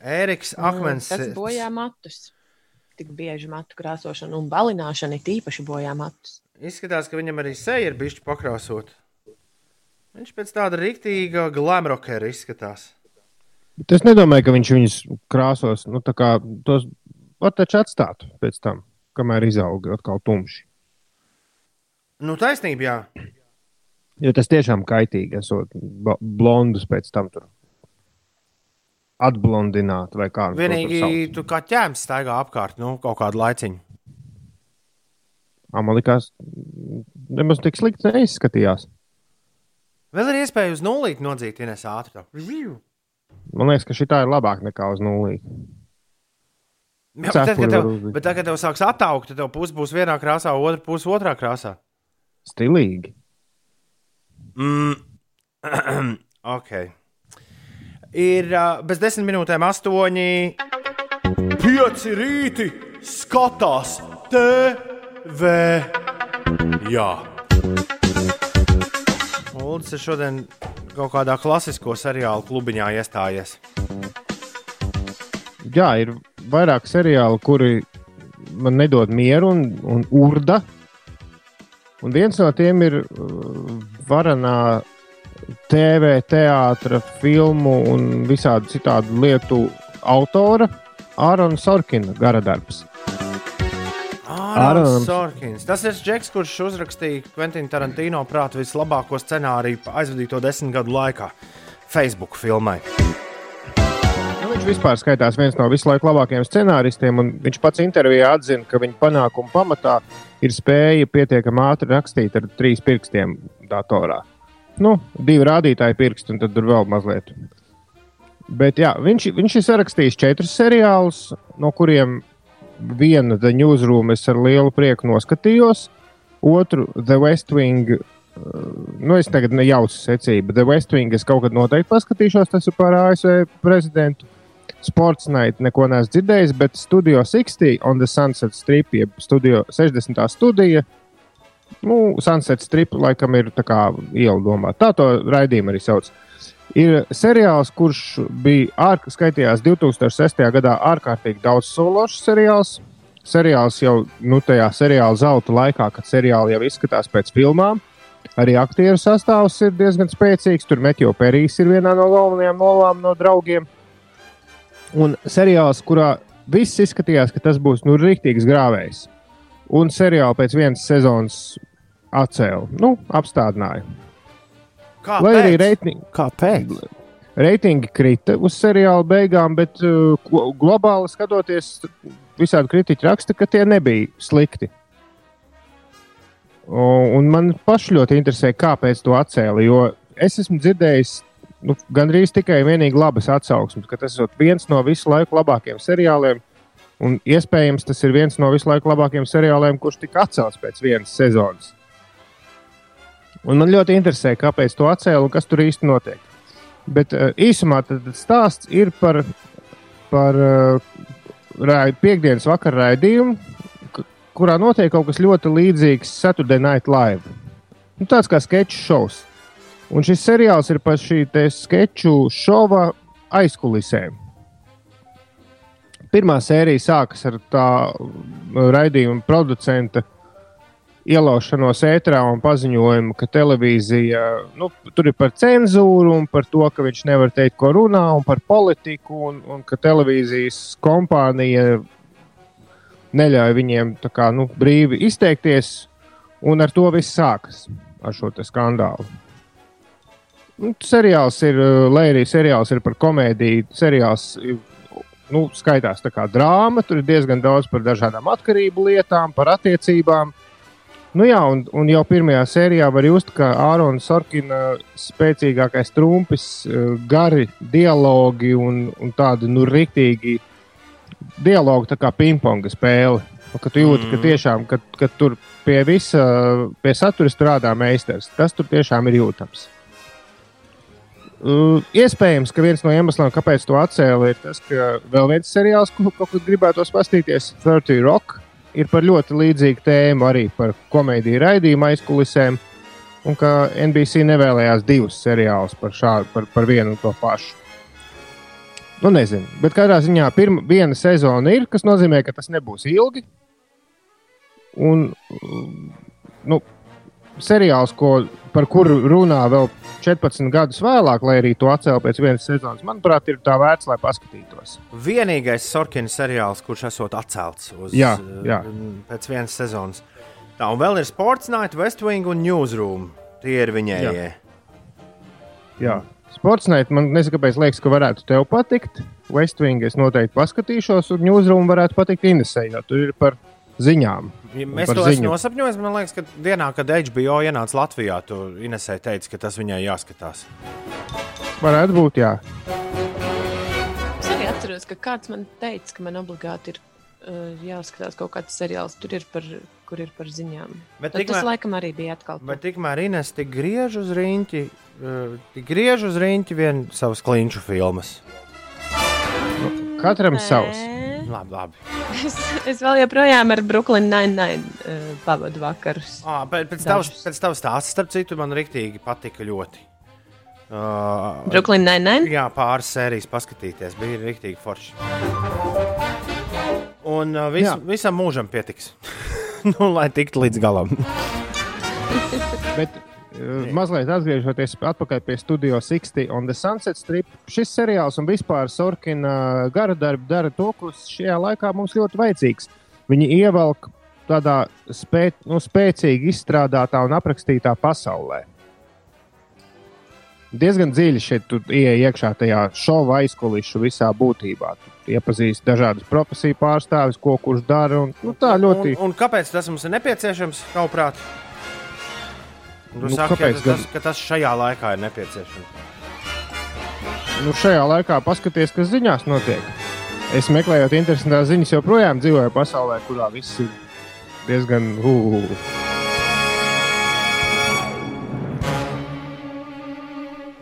Eriks Akmens. Tas bojā matus. Tik bieži matu krāsošana un balināšana ir īpaši bojā matus. Izskatās, ka viņam arī seja ir bijusi pakrāsot. Viņš pēc tāda rīktīga glamrockera izskatās. Bet es nedomāju, ka viņš viņus krāsos. Nu, tā kā tos var taču atstāt pēc tam, kamēr izaug atkal tumši. Nu, taisnība, jā. Jo tas tiešām kaitīgi, esot blondus pēc tam tur atblondināt vai kā. nu Vienīgi tu kā ķēmis staigā apkārt, nu, kaut kādu laiciņu. Ā, Man liekas, nemaz tik slikti neizskatījās. Vēl ir iespēja uz nulīti nodzīt, ja nes ātri. tā. Man liekas, ka šī ir labāk nekā uz nulli. Jā, bet, tad, kad tev, bet tad, kad tev sāks attaukt, tad tev puse būs vienā krāsā, otra puse otrā krāsā. Stilīgi. Mm. ok. Ir uh, bez desmit minūtēm astoņi. Pieci rīti skatās TV. Jā. Uldis ir šodien kaut kādā klasisko seriālu klubiņā iestājies. Jā, ir vairāk seriālu, kuri man nedod mieru un, un urda. Un viens no tiem ir uh, varanā TV, teātra, filmu un visādi citādu lietu autora Ārona Sorkina gara darbs. Ārons. Sorkins. Tas ir Džeks, kurš uzrakstīja Quentin Tarantino prātu vislabāko scenāriju aizvadīto desmit gadu laikā Facebook filmai. Nu, viņš vispār skaitās viens no visu laiku labākajiem scenāristiem, un viņš pats intervijā atzina, ka viņa panākuma pamatā ir spēja pietiekami ātri rakstīt ar trīs pirkstiem datorā. Nu, divi rādītāji pirksti, un tad tur vēl mazliet. Bet jā, viņš, viņš ir sarakstījis četrus seriālus, no kuriem vienu The Newsroom es ar lielu prieku noskatījos, otru The West Wing. uh, Nu, es tagad nejaucu secību. The West Wing es kaut kad noteikti paskatīšos. Tas ir par ASV prezidentu. Sports Night neko neesmu dzirdējis, bet Studio 60 on the Sunset Strip, jeb studio 60. studija. Nu, Sunset Strip laikam ir tā kā iela domā. Tā to raidījumu arī sauc. Ir seriāls, kurš bija ārk, skaitījās 2006. gadā ārkārtīgi daudz sološs seriāls. Seriāls jau nu, tajā seriāla zelta laikā, kad seriāli jau izskatās pēc filmām. Arī aktieru sastāvs ir diezgan spēcīgs. Tur Metjo Perijs ir vienā no galvenajām lomām no draugiem. Un seriāls, kurā viss izskatījās, ka tas būs nu, rīktīgs grāvējs. Un seriālu pēc vienas sezonas atcēla, nu, apstādināja. Kāpēc? Lai arī reitingi, Kāpēc? reitingi krita uz seriāla beigām, bet uh, glo- globāli skatoties, visādi kritiķi raksta, ka tie nebija slikti. O, Un man pašai ļoti interesē, kāpēc to atcēla. Jo es esmu dzirdējis nu, gandrīz tikai vienīgi labas atsauksmes, ka tas ir viens no visu laiku labākajiem seriāliem. Un iespējams, tas ir viens no visu laiku labākajiem seriāliem, kurš tika atcelts pēc vienas sezonas. Un man ļoti interesē, kāpēc to atcēla un kas tur īsti notiek. Bet uh, īsumā tad stāsts ir par, par uh, piekdienas vakara raidījumu, kurā notiek kaut kas ļoti līdzīgs Saturday Night Live. Nu, tāds kā sketču šovs. Un šis seriāls ir par šī te sketču šova aizkulisēm. Pirmā sērija sākas ar tā uh, raidījuma producenta ielaušanos ētrā un paziņojumu, ka televīzija nu, tur ir par cenzūru un par to, ka viņš nevar teikt, ko runā, un par politiku, un, un ka televīzijas kompānija neļauj viņiem kā, nu, brīvi izteikties, un ar to viss sākas ar šo skandālu. Nu, seriāls ir, uh, lai arī seriāls ir par komēdiju, seriāls nu, skaitās tā kā drāma. Tur ir diezgan daudz par dažādām atkarību lietām, par attiecībām. Nu, jā, un, un jau pirmajā sērijā var just, ka Ārona Sorkina spēcīgākais trumpis, eh, gari dialogi un, un tādi nu, rīktīgi dialogu tā kā pingponga spēle. Un, Kad tu jūti, ka Mm. tiešām, kad, kad tur pie visa, pie satura strādā meistars, tas tur tiešām ir jūtams. Uh, iespējams, ka viens no iemesliem, kāpēc to atcēla, ir tas, ka vēl viens seriāls, ko kaut kad gribētos paskatīties, 30 Rock, ir par ļoti līdzīgu tēmu, arī par komēdiju raidījumu aizkulisēm. Un ka NBC nevēlējās divus seriālus par, šādu, par, par vienu un to pašu. Nu, nezinu. Bet katrā ziņā pirma, viena sezona ir, kas nozīmē, ka tas nebūs ilgi. Un nu, seriāls, ko, par kuru runā vēl 14 gadus vēlāk, lai arī to atcēlītu pēc vienas sezonas, manuprāt, ir tā vērts, lai paskatītos. Vienīgais Sorkina seriāls, kurš esot atcelts uz, Jā, jā. eh, pēc vienas sezonas. Tā, un vēl ir Sports Night, West Wing un Newsroom. Tie ir viņējie. Jā. Sportsnight man nezinu, kāpēc liekas, ka varētu tev patikt. Westwing es noteikti paskatīšos, un Newsroom varētu patikt Inesē, jo tur ir par ziņām. Ja mēs to esam nosapņojuši. Man liekas, ka dienā, kad HBO ienāca Latvijā, tur Inesē teica, ka tas viņai jāskatās. Varētu būt, jā. Es arī atceros, ka kāds man teica, ka man obligāti ir uh, jāskatās kaut kāds seriāls, tur ir par, kur ir par ziņām. Bet Tad tas tikmēr- laikam arī bija atkal. Bet tikmēr Ines tik griež uz rīņķi, uh, tik griež uz rīņķi vien savas klinšu filmas. Katram savs. Labi, labi. Es, es vēl joprojām ar Brooklyn Nine-Nine uh, pavadu vakarus. À, pēc, pēc tavas, pēc tavas stāsta, starp citu, man rīktīgi patika ļoti. Uh, Brooklyn Nine-Nine? Jā, pāris sērijas paskatīties. Bija rīktīgi forši. Un uh, vis, Jā. visam mūžam pietiks. nu, lai tiktu līdz galam. Bet uh, mazliet atgriežoties pie Studio 60 un The Sunset Strip, šis seriāls un vispār Sorkina gara darbi dara to, kas šajā laikā mums ļoti vajadzīgs. Viņi ievelk tādā spē, nu, spēcīgi izstrādātā un aprakstītā pasaulē. Diezgan dziļi šeit ienāk iekšā tajā šova aizkulisku visā būtībā. Tu iepazīsti dažādas profesiju pārstāvis, ko kurš dara. Un, nu, tā ļoti. Un, un kāpēc tas mums ir nepieciešams? Tavuprāt, Nu, nu, saki, kāpēc ka tas, ka tas šajā laikā ir nepieciešams. nu, šajā laikā paskaties, kas ziņās notiek. Es meklēju interesantās ziņas, joprojām dzīvoju pasaulē, kurā viss ir diezgan. Uh,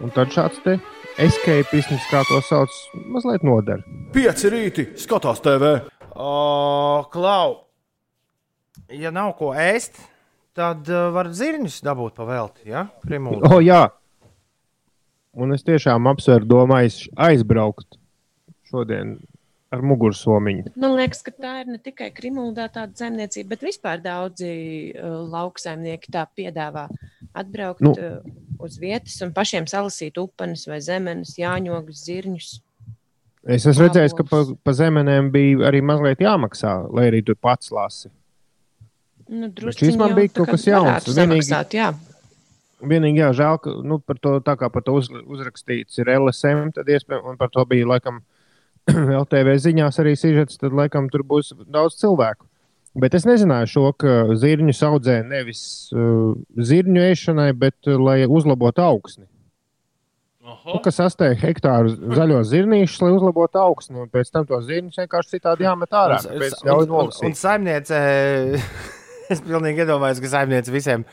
Un tad šāds te escapisms, kā to sauc, mazliet nodara. Pieci rīti, skatās TV. O, klau, ja nav ko ēst, tad uh, var zirņus dabūt pa velti. Ja? Primūli. O, jā! Un es tiešām apsveru, domāju, aizbraukt šodien ar mugursomiņu. Man liekas, ka tā ir ne tikai krimuldā tāda zemniecība, bet vispār daudzi uh, lauksaimnieki tā piedāvā atbraukt Nu. nu. uh, uz vietas un pašiem salasīt upenes vai zemenes, jāņogas, zirņus. Es esmu redzējis, ka pa, pa zemenēm bija arī mazliet jāmaksā, lai arī tu pats lasi. Nu, šis man bija kaut kas jauns. Vienīgi- Samaksāt, jā. Vienīgi jā, žēl, ka nu, par to, tā kā par to uz, uzrakstīts ir LSM, tad iespējams, un par to bija laikam LTV ziņās arī sižets, tad laikam tur būs daudz cilvēku. Bet es nezināju šo, ka zirņu audzē nevis uh, zirņu ēšanai, bet uh, lai uzlabotu augsni. Nu, kas astēja hektāru zaļo zirnīšu, lai uzlabotu augsni, un pēc tam to zirņus vienkārši citādi jāmet ārā. Un- un- un-. Un saimniece, es pilnīgi iedomājos, ka saimniece visiem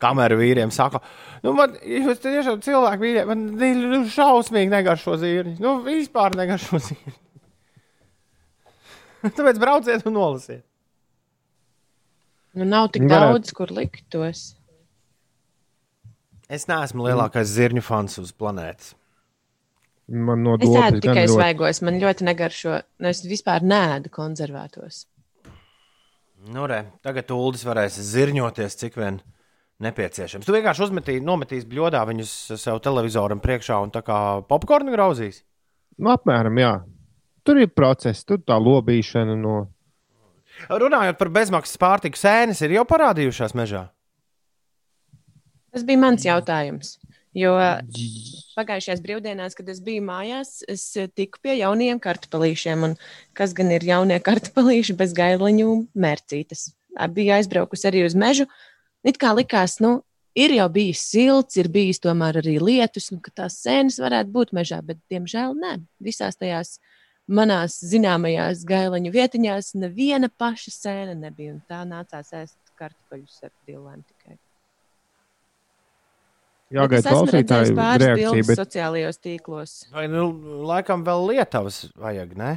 kameru vīriem saka, nu, man, jūs tiešām cilvēki vīriem, man nu, šausmīgi negaršo zīri. Nu, vispār negaršo zīri. Tāpēc brauciet un nolasiet. Nu, nav tik Varētu. daudz, kur likt tos. Es neesmu lielākais zirņu fans uz planētas. Man no Es ēdu tikai svaigos, man ļoti negaršo. Nu, es vispār nēdu konservētos. Nu, re, tagad Uldis varēs zirņoties, cik vien nepieciešams. Tu vienkārši uzmetīsi, nometīsi bļodā viņus sev televizoram priekšā un tā kā popkornu grauzīs. Nu, apmēram, jā. Tur ir process, tur tā lobīšana no. Runājot par bezmaksas pārtiku, sēnes ir jau parādījušās mežā. Tas bija mans jautājums. Jo pagājušajās brīvdienās, kad es biju mājās, es eh, tiku pie jauniem kartupelīšiem. Kas gan ir jaunie kartupelīši bez gailiņu mērcītes? Biju aizbraukusi arī uz mežu. It kā likās, nu, ir jau bijis silts, ir bijis tomēr arī lietus, un ka tās sēnes varētu būt mežā, bet diemžēl nē. Visās tajās manās zināmajās gaileņu vietiņās neviena paša sēna nebija. un Tā nācās ēst kartupeļus ar dillēm tikai. Jā, Bet es gaida esmu redzējis klausītāju bildes bet sociālajos tīklos. Vai nu, laikam vēl Lietuvas vajag, ne?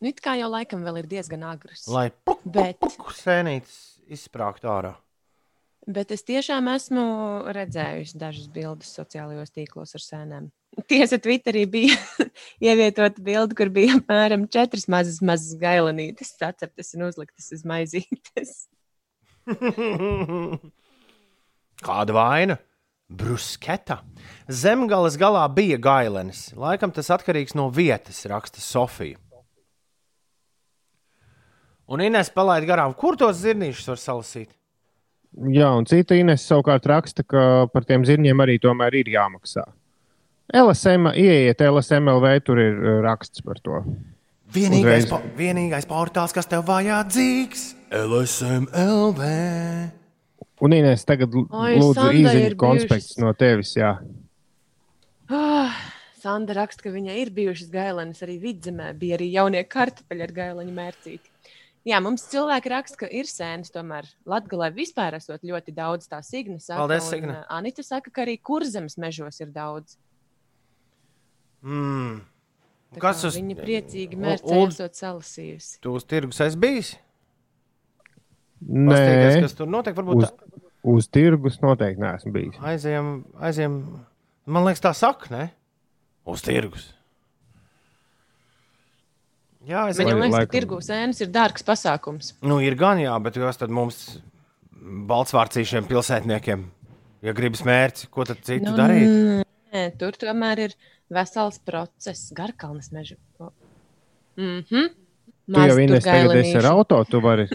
Nu, it kā jau laikam vēl ir diezgan agrs. Lai puk, Bet, sēnītes izsprāgtu ārā. bet es tiešām esmu redzējusi dažas bildes sociālajos tīklos ar sēnēm. Tiesa, Twitterī bija ievietota bilde, kur bija apmēram četras mazas, mazas gailenītes, saceptas un uzliktas uz maizītes. Kāda vaina? Brusketa. Zemgales galā bija gailenis. Laikam tas atkarīgs no vietas, raksta Sofija. Un Inês palaid garām, kur tos zirnīšus var salasīt. jā, un cita Ines savukārt raksta, ka par tiem zirņiem arī tomēr ir jāmaksā. LSM, ieiet LSMLV, tur ir uh, raksts par to. Vienīgais, Uzreiz. po, vienīgais portāls, kas tev vajadzīgs, LSMLV. Un Ines tagad Oi, lūdzu ir īziņu konspekts bijušas. no tevis. Jā. Oh, Sanda raksta, ka viņai ir bijušas gailenes arī vidzemē. Bija arī jaunie kartupeļi ar gaileņu mērcīti. Jā, mums cilvēki raksta, ka ir sēnes, tomēr Latvijā vispār esot ļoti daudz tā signa. Saka, Paldies, un, Signe. uh, Anita saka, ka arī kurzemes mežos ir daudz. Mm. Tā Kas kā uz Viņa priecīgi esot salasījusi. Tu uz tirgus esi bijis? Pastīties, Nē, kas tur notiek. Varbūt uz, tā- uz tirgus noteikti neesmu bijis. aizējām, aizējām. Man liekas, tā saka, ne? Uz tirgus. Jā, es Man Lai- liekas, laikam- ka tirgu sēnes ir dārgs pasākums. Nu, ir gan jā, bet kas tad mums, baltsvārcīšiem pilsētniekiem, ja gribas mērķi, ko tad citu Nu, darīt? Nē, tur tomēr ir vesels process, garkalnes meža. Mm -hmm. Tu jau Ines tagad esi ar auto, tu vari.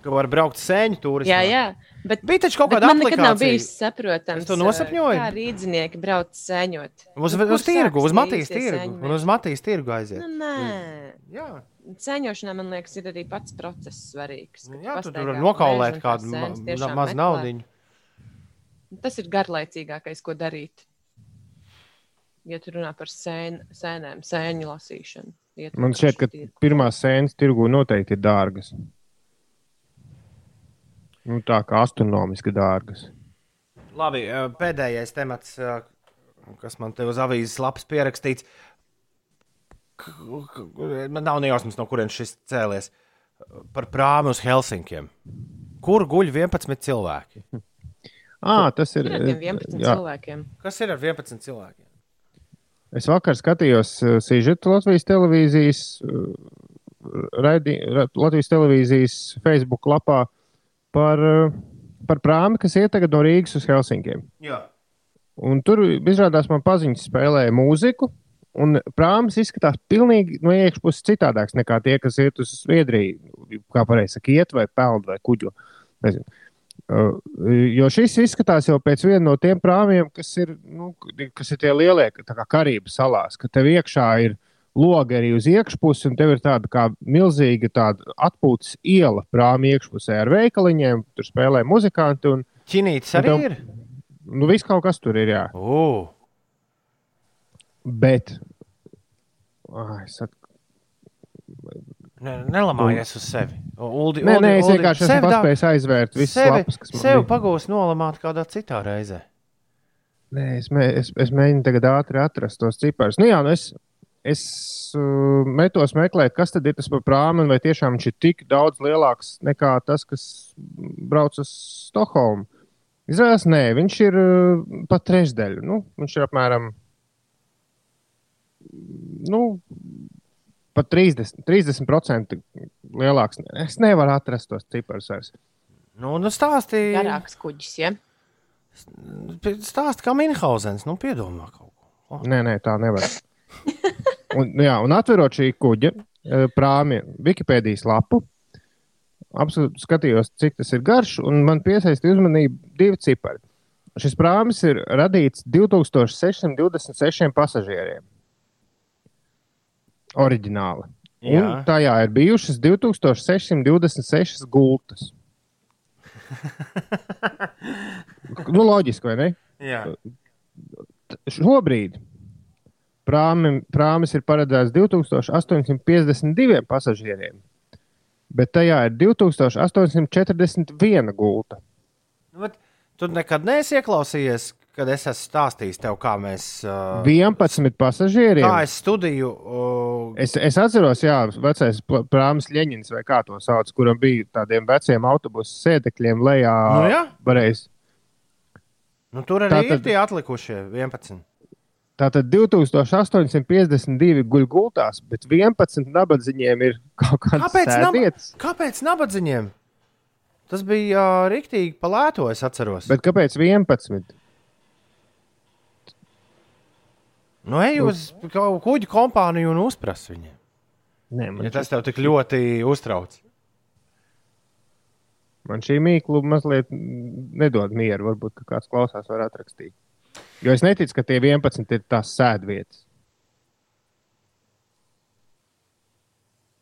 Ka var braukt sēņu turismā. Jā, jā. Bet, Bija taču kaut kāda man nekad nav aplikācija. bijis saprotams, Es to nosapņoju. kā rīznieki brauc sēņot. Uz, Nu, kur uz tirgu, uz Matīs tirgu. sēņu Un uz Matīs tirgu aiziet. Nu, nē, Jā, sēņošanā man liekas, ir arī pats process svarīgs. ka tu jā tur pastaigā var nokaulēt kādu ma tiešām mazu naudu. Tas ir garlaicīgākais, ko darīt. Ja tu runā par sēn, sēnēm, sēņu lasīšanu. iet Man šķiet, ka uz pirmās sēnes tirgu noteikti ir dārgas. Nu, tā kā astronomiski dārgas. Labi, pēdējais temats, kas man te uz avīzes lapas pierakstīts. Man nav nejausmas, no kurienes šis cēlies. Par prāmu uz Helsinkiem. Kur guļ 11 cilvēki? À, tas ir. Ir ar tiem 11 jā. cilvēkiem. Kas ir ar 11 cilvēkiem? Es vakar skatījos Sīžetu Latvijas televīzijas, raidi, ra, Latvijas televīzijas Facebook lapā uh, par prāmi, kas iet tagad no Rīgas uz Helsinkiem. Jā. Un tur izrādās, man paziņas spēlēja mūziku. Un prāmis izskatās pilnīgi no iekšpuses citādāks nekā tie, kas iet uz Zviedriju. Kā pareizi sakot, iet vai peld vai kuģo. Nezinu. Uh, jo šis izskatās jau pēc viena no tiem prāmiem, kas ir, nu, kas ir tie lielie, kā Karību salās, ka tev iekšā ir logi arī uz iekšpusi, un tev ir tāda kā milzīga tāda atpūtas iela prāmja iekšpusē ar veikaliņiem, tur spēlē muzikanti. Un, Ķinītis un arī tev- ir. Nu, viss kaut kas tur ir, jā. Uh. Bet. Ai, es at... Ne, nelamājies uz sevi. Uldi, Nē, Uldi, nē, es Uldi, vienkārši sevi esmu paspējis aizvērt visas sevi, lapas, kas man sev bija. pagūs nolamāt kādā citā reizē. Nē, es, mē, es, es mēģinu tagad ātri atrast tos ciparus. Nu, jā, nu es, es uh, metos meklēt, kas tad ir tas par prāmu, vai tiešām viņš ir tik daudz lielāks nekā tas, kas brauc uz Stokholmu. Izrādās, nē, viņš ir uh, pat trešdaļu. Nu, viņš ir apmēram nu, pat 30, 30% lielāks. Es nevaru atrast tos ciparus vairs. Nu, nu stāstīja. Garāks kuģis, ja? Stāsti kā Minhausens. Nu, piedomā kaut ko. Nē, nē, tā nevar. Un, nu jā, un atverot šī kuģa eh, prāmi Wikipēdijas lapu, absolūti skatījos, cik tas ir garš, un man piesaistīja uzmanību divi cipari. Šis prāmis ir radīts 2626 pasažieriem. Oriģināli. Un Jā. tajā ir bijušas 2626 gultas. nu, loģiski, vai ne? Jā. Šobrīd prāmi, prāmis ir paredzēts 2852 pasažieriem, bet tajā ir 2841 gulta. Nu, bet tu nekad neesi ieklausījies, kad es esmu stāstījis tev, kā mēs. Uh, 11 pasažieriem. kā es studiju. Uh, Es, es atceros, jā, vecais prāmis Leņķins, vai kā to sauc, kuram bija tādiem veciem autobusu sēdekļiem lejā. Nu jā. Varēs. nu, tur arī Tātad- ir tie atlikušie 11. Tātad 2852 guļ gultās, bet 11 nabadzīgiem ir kaut kādas Kāpēc, nab sēdvietas. kāpēc nabadzīgiem? Tas bija uh, rīktīgi palēto, es atceros. Bet kāpēc 11? Nu, ej uz kaut kuģu kompāniju un uzpras viņiem. Nē, man, Ja tas tev tik ļoti uztrauc. man šī mīkla mazliet nedod mieru. Varbūt kāds klausās, var atrakstīt. Jo es neticu, ka tie 11 ir tās sēdvietas.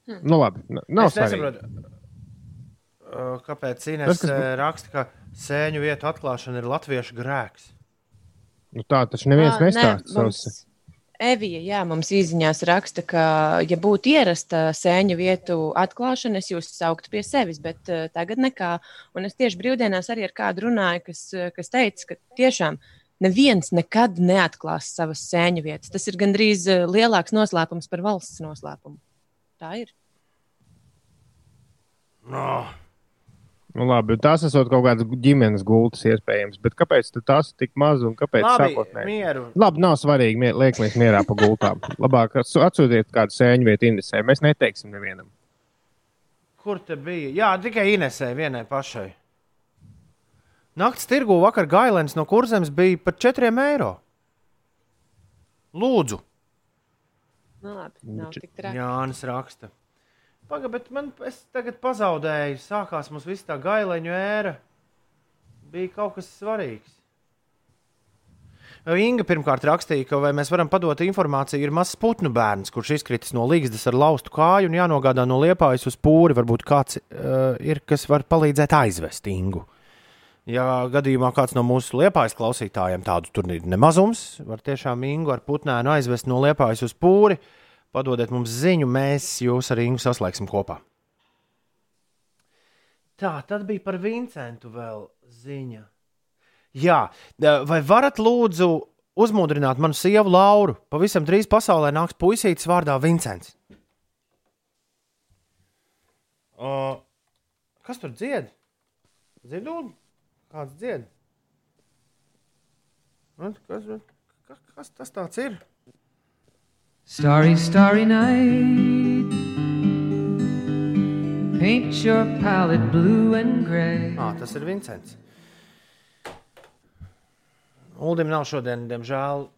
Hmm. Nu, labi. Nav es nesaprotu, uh, kāpēc Inês kas- raksta, ka sēņu vietu atklāšana ir latviešu grēks. Nu, tā taču neviens nestāsta savus. mums- Evija, jā, mums izziņās raksta, ka, ja būtu ierasta sēņu vietu atklāšana, es jūs sauktu pie sevis, bet uh, tagad nekā. Un es tieši brīvdienās arī ar kādu runāju, kas, eh, kas teica, ka tiešām neviens nekad neatklās savas sēņu vietas. Tas ir gandrīz eh, lielāks noslēpums par valsts noslēpumu. Tā ir. No. Nu, labi, tās esot kaut kādas ģimenes gultas, iespējams. Bet kāpēc tās ir tik maz un kāpēc Labi, sākotnēji? mieru. Labi, nav svarīgi. Mie, liekamies mierā pa gultām. Labāk atsūtiet kādu sēņu vietu indicē. Mēs neteiksim nevienam. Kur te bija? Jā, tikai Inesē vienai pašai. Nakts tirgu vakar gailens no kurzemes bija par 4 eiro. Lūdzu, Nu, labi. Jānis raksta. Pagaid, bet man es tagad pazaudēju. Sākās mums viss tā gaileņu ēra. Bija kaut kas svarīgs. Inga pirmkārt rakstīja, ka vai mēs varam padot informāciju, ir mazs putnu bērns, kurš izkritis no līgas ar laustu kāju un jānogādā no liepājas uz pūri. Varbūt kāds uh, ir, kas var palīdzēt aizvest Ingu. Ja gadījumā kāds no mūsu liepājas klausītājiem tādu tur ir nemazums, var tiešām Ingu ar putnēnu aizvest no liepājas uz pūri. Padodiet mums ziņu, mēs jūs ar Ingu saslēgsim kopā. Tā, tad bija par Vincentu vēl ziņa. Jā, vai varat lūdzu uzmundrināt manu sievu Lauru? Pavisam drīz pasaulē nāks puisītis vārdā Vincents. Uh, kas tur dzied? Dzirdūni? Kāds dzied? Nu, Kas, kas, kas tas tāds ir? Starry, starry night. Paint your palette blue and gray. Ah, tas ir Vincents. Uldim nav šodien, diemžēl,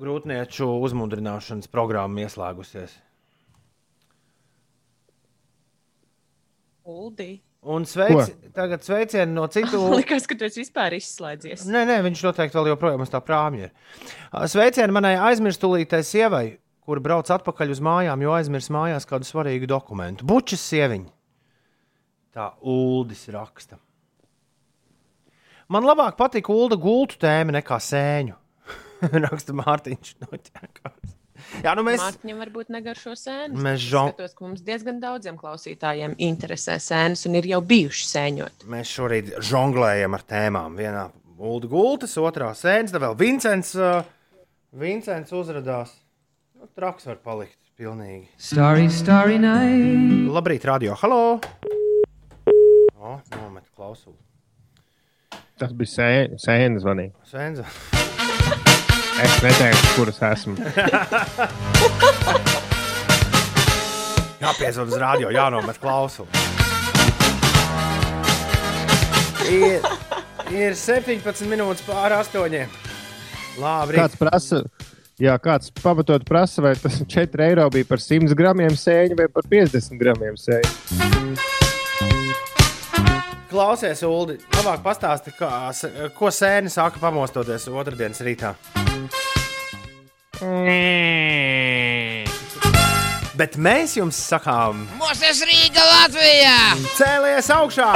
grūtnieču uzmundrināšanas programma ieslēgusies. Uldi. Un sveic, tagad sveicieni no citu. Likās, ka tu esi vispār izslēdzies. Nē, nē, viņš noteikti vēl joprojām uz tā prāmja ir. Sveicieni manai aizmirstulītai sievai, kur brauc atpakaļ uz mājām, jo aizmirs mājās kādu svarīgu dokumentu. Bučas sieviņa. Tā Uldis raksta. Man labāk patīk Ulda gultu tēma nekā sēņu. raksta Mārtiņš no ķēkās. Jā, nu mēs. Mārtiņam varbūt negaršo sēnes. Mēs Es žon- skatos, ka mums diezgan daudziem klausītājiem interesē sēnes un ir jau bijuši sēņot. Mēs šorīt žonglējam ar tēmām. Vienā Ulda gultas, otrā sēnes, tad vēl Vincents, uh, Vincents uzrādās. Nu, traks var palikt pilnīgi. Starry, starry night. Labrīt, radio. Halo! O, nomet klausuli. Tas bija sē- sēnes zvanīja. Es neteiktu, kuras esmu. Jāpiezvana uz radio, jānomet klausuli. Ir, ir 17 minūtes pāri astoņiem. Labi, Kāds prasa, jā, kāds pamatot prasa, vai tas 4 eiro bija par 100 gramiem sēņu vai par 50 gramiem sēņu. Klausies, Ulu, labāk pastāsti, kā, ko sēne sāka pamostoties otrdienas rītā. Bet mēs jums sakām, Mūsu Rīga Latvijā! cēlies augšā!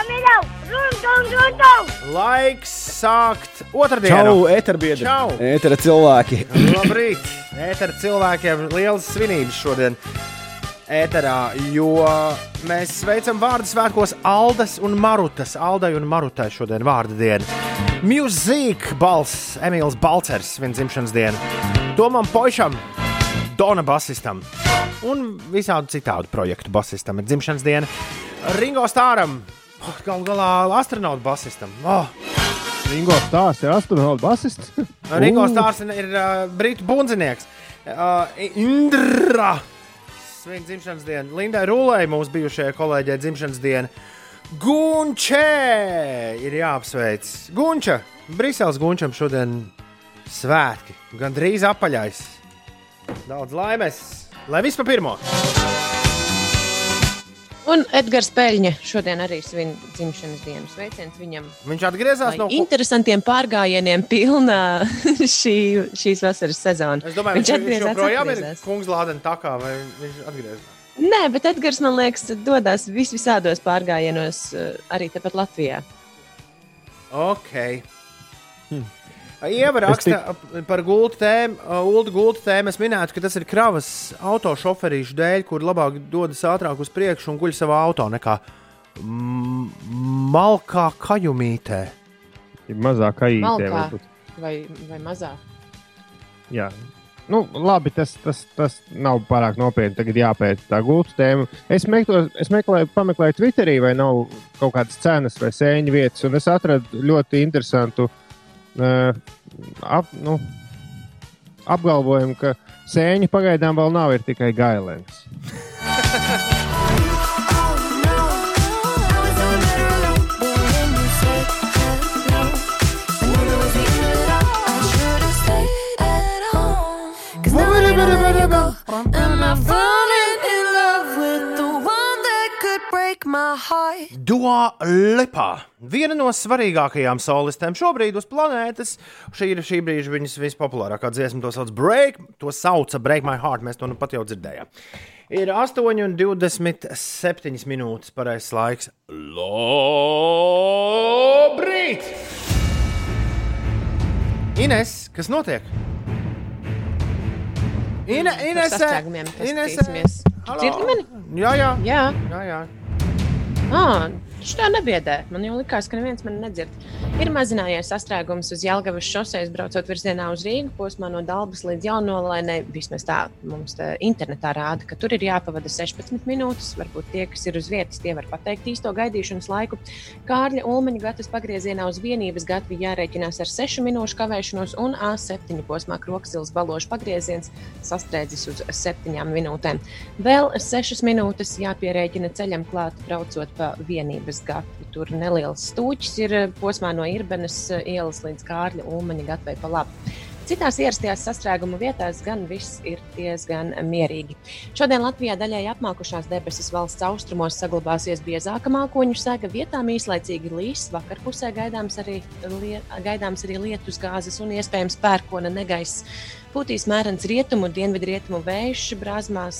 Amilau, run, run, run, run! Laiks sākt otrdienu. Čau, eterbiedri! Čau! Etera cilvēki! Labrīt! Ētera cilvēkiem liels svinības šodien. Ēterā, jo mēs sveicam vārdu svētkos Aldas un Marutas. Aldai un Marutai šodien vārdu diena. Mūzika balss Emīls Balcers, viņa dzimšanas diena. Tomam Pošam, Dona basistam un visādu citādu projektu basistam ir dzimšanas diena. Ringo Stāram, oh, galu galā astronautu basistam. Oh. Ringo Stārs ir astronauts basists. Ringo Stārs ir uh, brītu bundzinieks. Uh, Indra! Svin dzimšanas diena. Lindai Rūlai, mūsu bijušajai kolēģei, dzimšanas diena. Gunčē ir jāapsveic. Gunča, Briseles Gunčam šodien svētki. Gan drīz apaļais. Daudz laimes. Lai viss pa pirmo! Un Edgars Peļņa šodien arī svin dzimšanas dienas sveiciens viņam. Viņš atgriezās no interesantiem pārgājieniem pilna šī, šīs vasaras sezona. Es domāju, viņš, viņš atgriezās, joprojām ir atgriezās. kungs Lādena takā, vai viņš atgriezās? Nē, bet Edgars, man liekas, dodas vis visādos pārgājienos eh, arī tepat Latvijā. Ok. Ieva raksta par gultu tēmu, Ulu gultu tēmu. Es minētu, ka tas ir kravas autošoferīšu dēļ, kur labāk dodas ātrāk uz priekšu un guļ savā auto nekā malkā kajumītē. Ir mazāk. Malkā varbūt. vai, vai mazāk. Jā. Nu, labi, tas, tas, tas nav pārāk nopietni. Tagad jāpēta tā gultu tēma. Es, meklēju, es meklēju, pameklēju Twitterī, vai nav kaut kādas cenas vai sēņu vietas, un es atradu ļoti interesantu uh, ap, nu, apgalvojumu, ka sēņu pagaidām vēl nav, ir tikai gailēns. Dua Lipa, viena no svarīgākajām solistēm šobrīd uz planētas. Šī ir šī brīža viņas vispopulārākā dziesma, to sauc Break, to sauca Break My Heart. Mēs to nu pat jau dzirdējām. Ir 8,27 minūtes pareizais laiks. Labrīt! Ines, kas notiek? Ine, Inese, sastrēgumiem Inese, paskatīsimies. Halo. Dzirdi mani? Jā, jā. Jā. jā, jā. Ah, Viņš tā nebiedē. Man jau likās, ka neviens mani nedzird. Ir mazinājies sastrēgums uz Jālgavas šoseis, braucot virzienā uz Rīgu, posmā no Dabas līdz Jaunolainai. Vismaz tā mums tā internetā rāda, ka tur ir jāpavada 16 minūtes. Varbūt tie, kas ir uz vietas, tie var pateikt īsto gaidīšanas laiku. Kārļa Ulmaņa gatas pagriezienā uz vienības gatavi jārēķinās ar 6 minūšu kavēšanos, un A7 posmā Kroksils balošu pagrieziens sastrēdzis uz 7 minūtēm. Vēl 6 minūtes jāpierēķina ceļam klāt, braucot pa vienības gatavi. Tur neliels stūķis ir posmā no Irbenes ielas līdz Kārļa Ulmaņa gatavai pa labi. Citās ierastajās sastrēguma vietās gan viss ir diezgan mierīgi. Šodien Latvijā daļai apmākušās debesis valsts austrumos saglabāsies biezāka mākoņu sēga, vietām īslaicīgi līs. Vakar pusē gaidāms arī, lie, gaidāms arī lietus gāzes un iespējams pērkona negaiss. Pūtīs mērens rietumu, dienvidrietumu vējš, brāzmās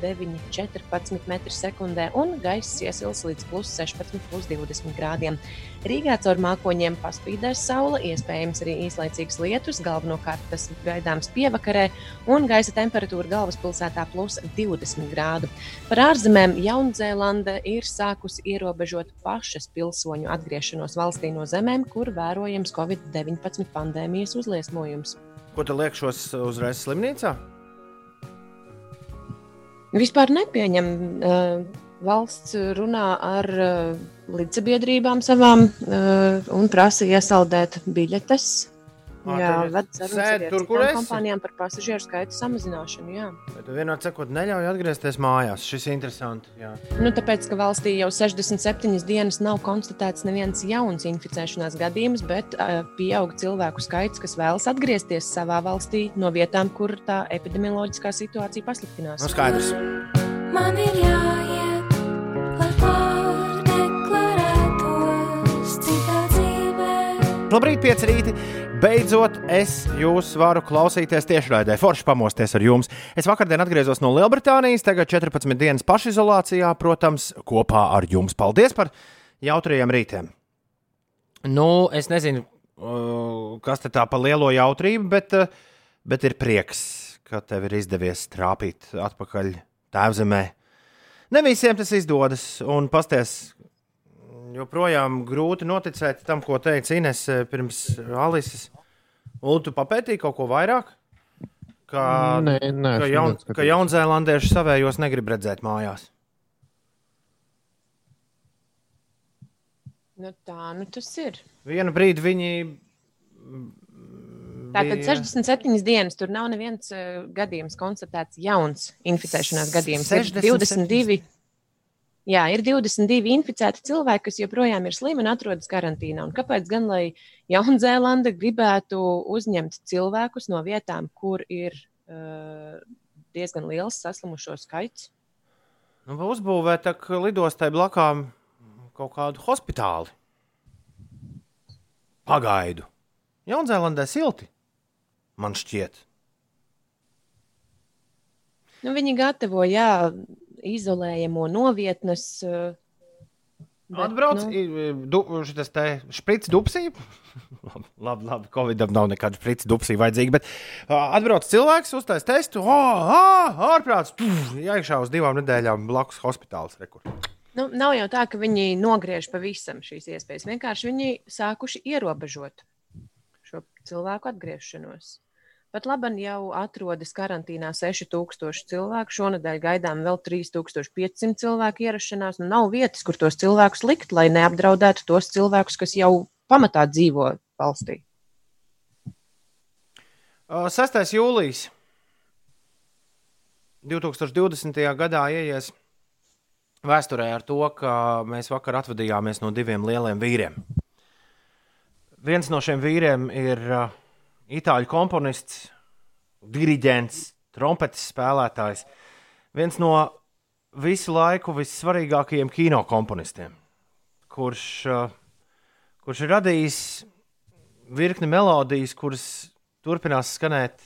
9,14 m2 un gaiss iesils līdz plus 16, plus 20 grādiem. Rīgā caur mākoņiem paspīdēs saule, iespējams arī īslaicīgs lietus, galvenokārt tas gaidāms pievakarē, un gaisa temperatūra galvaspilsētā plus 20 grādu. Par ārzemēm Jaunzēlande ir sākusi ierobežot pašas pilsoņu atgriešanos valstī no zemēm, kur vērojams Covid-19 pandēmijas uzliesmojums. Ko tu liekšos uzreiz slimnīcā? Vispār nepieņem. Uh, valsts runā ar uh, līdzsabiedrībām savām uh, un prasa iesaldēt biļetes. Jā, ar tur, kur esi? kompānijām par pasažieru skaita samazināšanu. Jā. Bet vienā sakot, neļauj atgriezties mājās. Šis ir interesants. Jā. Nu, tāpēc, ka valstī jau 67 dienas nav konstatēts neviens jauns inficēšanās gadījums, bet uh, pieaug cilvēku skaits, kas vēlas atgriezties savā valstī no vietām, kur tā epidemioloģiskā situācija pasliktinās. Nu, skaidrs. Man ir jāiet, lai pārdeklarētos Labrīt, pieci rīti! Beidzot, es jūs varu klausīties tiešraidē, forši pamosties ar jums. Es vakardien atgriezos no Lielbritānijas, tagad 14 dienas pašizolācijā, protams, kopā ar jums. Paldies par jautrajiem rītiem! Nu, es nezinu, uh, kas te tā pa lielo jautrību, bet, uh, bet ir prieks, ka tev ir izdevies trāpīt atpakaļ tēvzemē. Ne visiem tas izdodas, un pasties, joprojām grūti noticēt tam, ko teica Ines eh, pirms Alises. Ulu, tu papētīji kaut ko vairāk? Kā, Nē, nē, ka, jaun, ka jaunzēlandieši savējos negrib redzēt mājās. Nu, tā nu tas ir. Vienu brīdi viņi. Tātad bija- 67 dienas tur nav neviens uh, gadījums konstatēts jauns inficēšanās gadījums. Ir 67 22, jā, ir 22 inficēti cilvēki, kas joprojām ir slimi un atrodas karantīnā. Un kāpēc gan lai Jaunzēlanda gribētu uzņemt cilvēkus no vietām, kur ir uh, diezgan liels saslimušo skaits? Nu, uzbūvēt lidostai blakām kaut kādu hospitāli. Pagaidu. Jaunzēlandē silti. Man šķiet. Nu, viņi gatavo, jā, izolējamo novietnes. Uh, Atbrauc, nu... šis te šprits dupsī. labi, labi, labi, Covidam nav nekāda šprits dupsī vajadzīga, bet uh, atbrauc cilvēks, uztais testu, oh, oh, ārprāts, tuf, iekšā uz divām nedēļām blakus hospitāls. Rekur. Nu, nav jau tā, ka viņi nogriež pavisam šīs iespējas. Vienkārši viņi sākuši ierobežot šo cilvēku atgriešanos. Pat labi, jau atrodas karantīnā 6000 cilvēku. Šonadēļ gaidām vēl 3500 cilvēku ierašanās. Nu, nav vietas, kur tos cilvēkus likt, lai neapdraudētu tos cilvēkus, kas jau pamatā dzīvo valstī. Uh, 6. jūlijas 2020. gadā ieies vēsturē ar to, ka mēs vakar atvadījāmies no diviem lieliem vīriem. Viens no šiem vīriem ir uh, itāļu komponists, diriģents, trompetes spēlētājs. Viens no visu laiku vissvarīgākajiem kino komponistiem, kurš, uh, kurš ir radījis virkni melodijas, kuras turpinās skanēt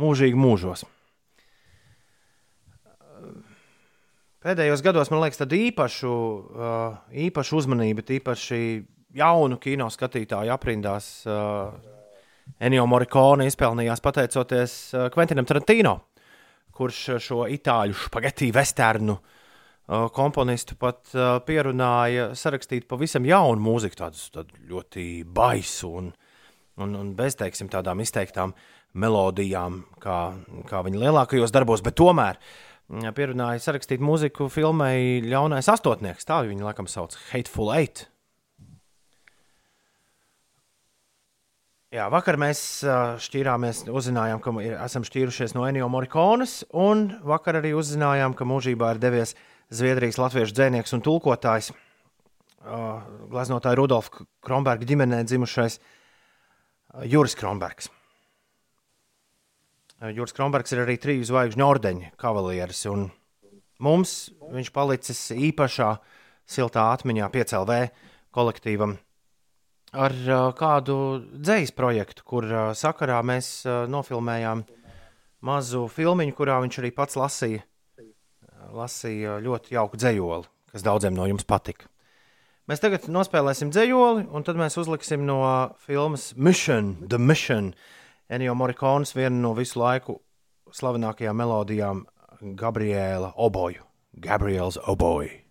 mūžīgi mūžos. Pēdējos gados, man liekas, tādu īpašu, uh, īpašu uzmanību, īpaši jaunu kino skatītāju aprindās Ennio Morikone izpelnījās pateicoties uh, Quentinam Tarantino, kurš šo itāļu spagetti vesternu uh, komponistu pat uh, pierunāja sarakstīt pavisam jaunu mūziku, tādu, tādu ļoti baisu un, un, un bez teiksim, tādām izteiktām melodijām, kā, kā viņa lielākajos darbos, bet tomēr mm, pierunāja sarakstīt mūziku filmai Ļaunais astotnieks. Tā viņa laikam sauc Hateful Eight. Jā, vakar mēs šķīrāmies, uzzinājām, ka esam šķīrušies no Enio Morikonas, un vakar arī uzzinājām, ka mūžībā ir devies Zviedrijas latviešu dzinieks un tulkotājs, uh, gleznotāja Rudolfa Kronberga ģimenē dzimušais Juris Kronbergs. Juris Kronbergs ir arī triju zvaigžņu ordeņa kavalieris, un mums viņš palicis īpašā siltā atmiņā piecēlvē kolektīvam ar uh, kādu dzīslu projektu, kur uh, sakarā mēs uh, nofilmējām mazu filmiņu, kurā viņš arī pats lasīja, lasīja ļoti jauku dzējoli, kas daudziem no jums patika. Mēs tagad nospēlēsim dzējoli, un tad mēs uzliksim no filmas Mission, The Mission, Ennio Morikonas vienu no visu laiku slavenākajām melodijām, Gabriela Oboju, Gabriels Oboju.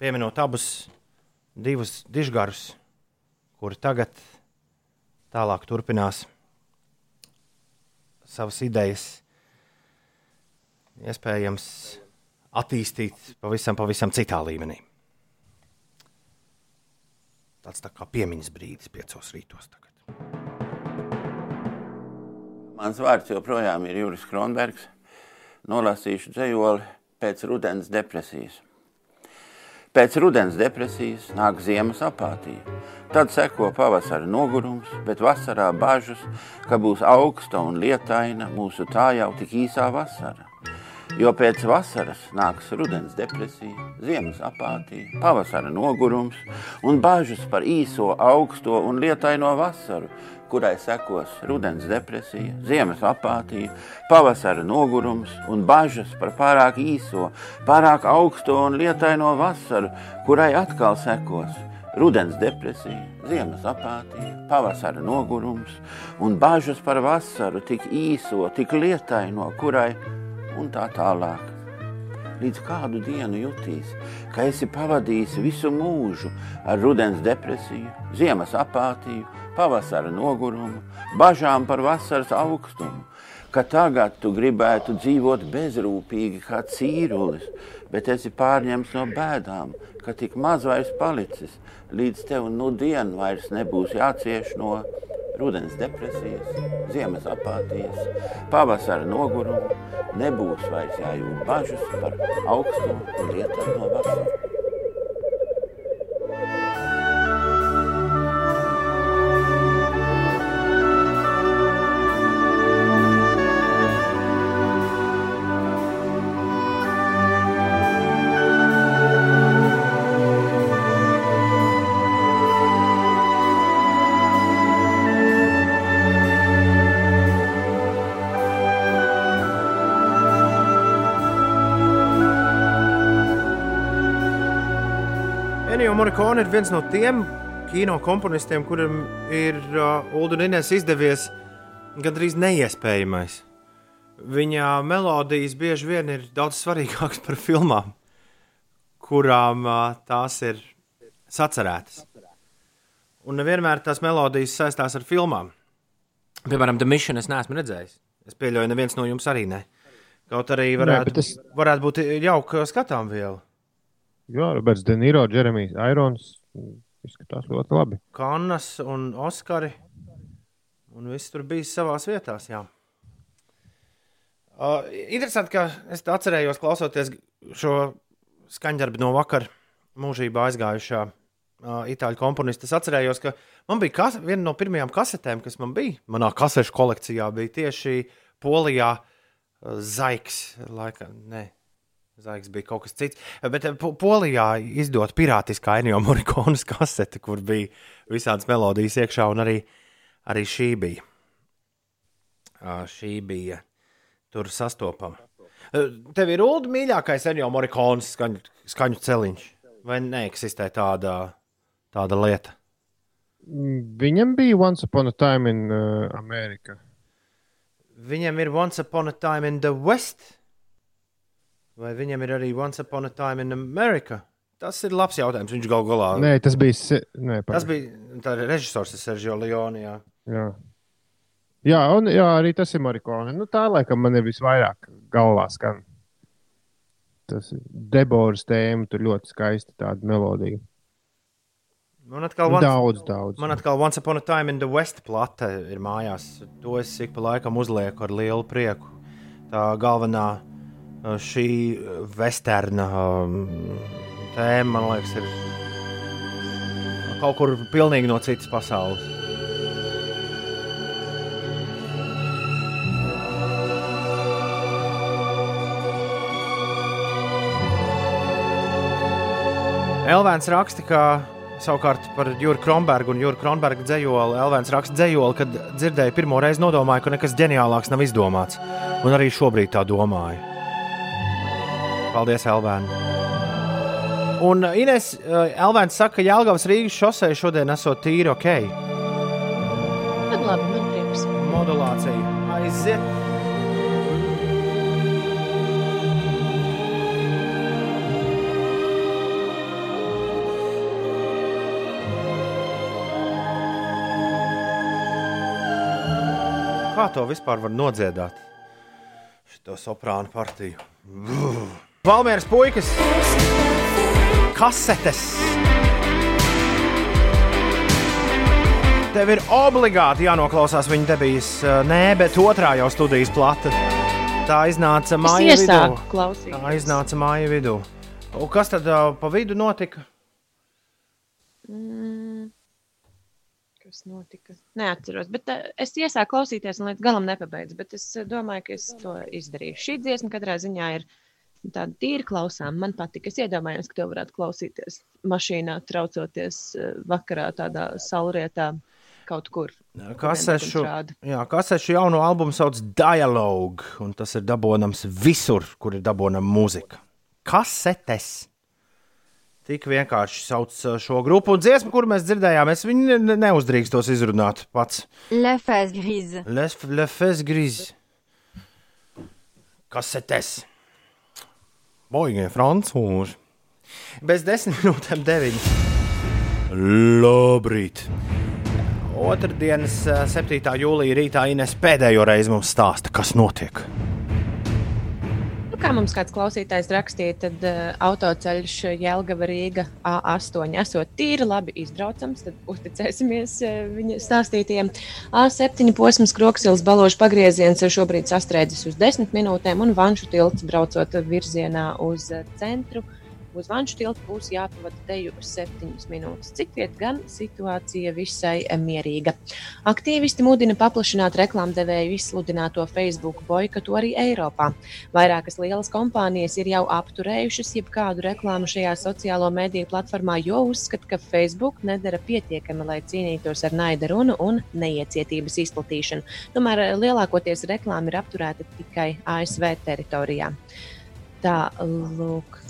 Pieminot abus divus dižgarus, kuri tagad tālāk turpinās savas idejas, iespējams, attīstīt pavisam, pavisam citā līmenī. tāds tā kā piemiņas brīdis, piecos rītos. Tagad. Mans vārds joprojām ir Juris Kronbergs. Nolasīšu dzējoli pēc rudens depresijas. Pēc rudens depresijas nāk ziemas apātija. Tad seko pavasara nogurums, bet vasarā bažas, ka būs augsta un lietaina mūsu tā jau tik īsā vasara. Jo pēc vasaras nāks rudens depresija, ziemas apātija, pavasara nogurums un bažas par īso, augsto un lietaino vasaru, kurai sekos rudens depresija, ziemas apātija, pavasara nogurums un bažas par pārāk īso, pārāk augsto un lietaino vasaru, kurai atkal sekos Rudens depresija, ziemas apātija, pavasara nogurums un bažas par vasaru tik īso, tik lietaino, kurai un tā tālāk. Līdz kādu dienu jutīs, ka esi pavadījis visu mūžu ar rudens depresiju, ziemas apātiju, pavasara nogurumu, bažām par vasaras augstumu, ka tagad tu gribētu dzīvot bezrūpīgi kā cīrulis, bet esi pārņemts no bēdām, ka tik maz vairs palicis, līdz tev nu dienu vairs nebūs jācieš no rudens depresijas, ziemas apātijas, pavasara nogurumu, nebūs vairs jājūt bažas par augstumu un lietām no vasaras. Morricone ir viens no tiem kino komponistiem, kuriem ir uh, Inês izdevies gandrīz neiespējamais. Viņa melodijas bieži vien ir daudz svarīgākas par filmām, kurām uh, tās ir sacerētas. Un nevienmēr tās melodijas saistās ar filmām. Piemēram, The Mission es neesmu redzējis. Es pieļauju, neviens no jums arī ne. Kaut arī varētu, bet es- varētu būt jauka skatām viela. Jā, Roberts De Niro, Jeremijs Irons. Izskatās ļoti labi. Kannas un Oskari. Un viss tur bija savā vietā. Uh, interesanti, ka es atcerējos, klausoties šo skaņdarbu no vakar mūžībā aizgājušā uh, itāļu komponista. Es atcerējos, ka man bija kas, viena no pirmajām kasetēm, kas man bija manā kasešu kolekcijā, bija tieši Polijā uh, Zaiks. Laika, ne, Zaigs bija kaut kas cits. Bet eh, Po- Polijā izdot pirātiskā Ennio Morikonas kasete, kur bija visādas melodijas iekšā, un arī, arī šī bija. Šī bija tur sastopama. Tev ir Ulu mīļākais Ennio Morikonas skaņu, skaņu celiņš, vai neeksistē tāda, tāda lieta? Viņam bija Once Upon a Time in uh, America. Viņam ir Once Upon a Time in the West, vai viņam ir arī Once Upon a Time in America? Tas ir labs jautājums. Viņš gal galā. Nē, tas bija. Se... Nē, Tas pagaid. bija tā režisors Sergio Leone. Jā. Jā. Jā, un jā, arī tas ir Marikone. Nu, tā laikam man ir visvairāk galvā skan. Tas ir Deboras tēma, tur ļoti skaisti tāda melodija. Man atkal, once, daudz, daudz. man atkal Once Upon a Time in the West plate ir mājās. To es ik pa laikam uzlieku ar lielu prieku. Tā galvenā šī vesterna um, tēma, man liekas, ir kaut kur pilnīgi no citas pasaules. Elvēns raksta, ka savukārt par Jurgu Kronbergu un Jurgu Kronberga dzējoli. Elvēns raksta dzējoli, kad dzirdēju pirmo reizi, nodomāju, ka nekas ģeniālāks nav izdomāts. Un arī šobrīd tā domāju. Paldies, Elvēn! Un uh, Ines uh, Elvēns saka, ka Jālgavas Rīgas šosei šodien esot tīri ok. Tad labi, man prieks. Modulācija aiziet. Kā to vispār var nodziedāt? Šo soprānu partiju. Valmieras puikas, kasetes. Tev ir obligāti jānoklausās viņa debijas, eh, nē, bet otrā jau studijas plata. Tā iznāca māja vidū. klausīties. Tā iznāca māja vidū. Un kas tad uh, pa vidu notika? Mm. Kas notika? Neatceros, bet uh, es iesāku klausīties un līdz galam nepabeidzu. Bet es uh, domāju, ka es to izdarīšu. Šī dziesma katrā ziņā ir tāda tīra klausām. Man patīk. Es iedomājos, ka to varētu klausīties mašīnā, traucoties uh, vakarā tādā saulrietā kaut kur. Kasešu, jā, kasešu jauno albumu sauc Dialogue, un tas ir dabūjams visur, kur ir dabūjama mūzika. Kasetes. Tik vienkārši sauc uh, šo grupu. Un dziesmu, kur mēs dzirdējām, es viņu ne- neuzdrīkstos izrunāt pats. Face grise. Les, le fes gris. Kas ir tas? Boigie francūži. Bez desmit minūtēm deviņi. Labrīt! Otradienas, ā, 7. jūlijā rītā Ines pēdējo reizi mums stāsta, kas notiek. Kā mums kāds klausītājs rakstīja, tad uh, autoceļš Jēlgava Rīga A8 esot tīri labi izbraucams, tad uzticēsimies uh, viņa stāstītiem. A7 posms Kroksils baložu pagrieziens ir šobrīd sastrēdzis uz 10 minūtēm, un Vanšu tilts braucot virzienā uz uh, centru. Uz Vanšu tiltu būs jāpavada teju 7 minūtes. Cik viet gan situācija visai eh, mierīga. Aktīvisti mudina paplašināt reklāmdevēju izsludināto Facebook boikotu arī Eiropā. Vairākas lielas kompānijas ir jau apturējušas jebkādu reklāmu šajā sociālo mediju platformā, jo uzskata, ka Facebook nedara pietiekami, lai cīnītos ar naida runu un neiecietības izplatīšanu. Tomēr eh, lielākoties reklāma ir apturēta tikai ASV teritorijā. Tā, lūk.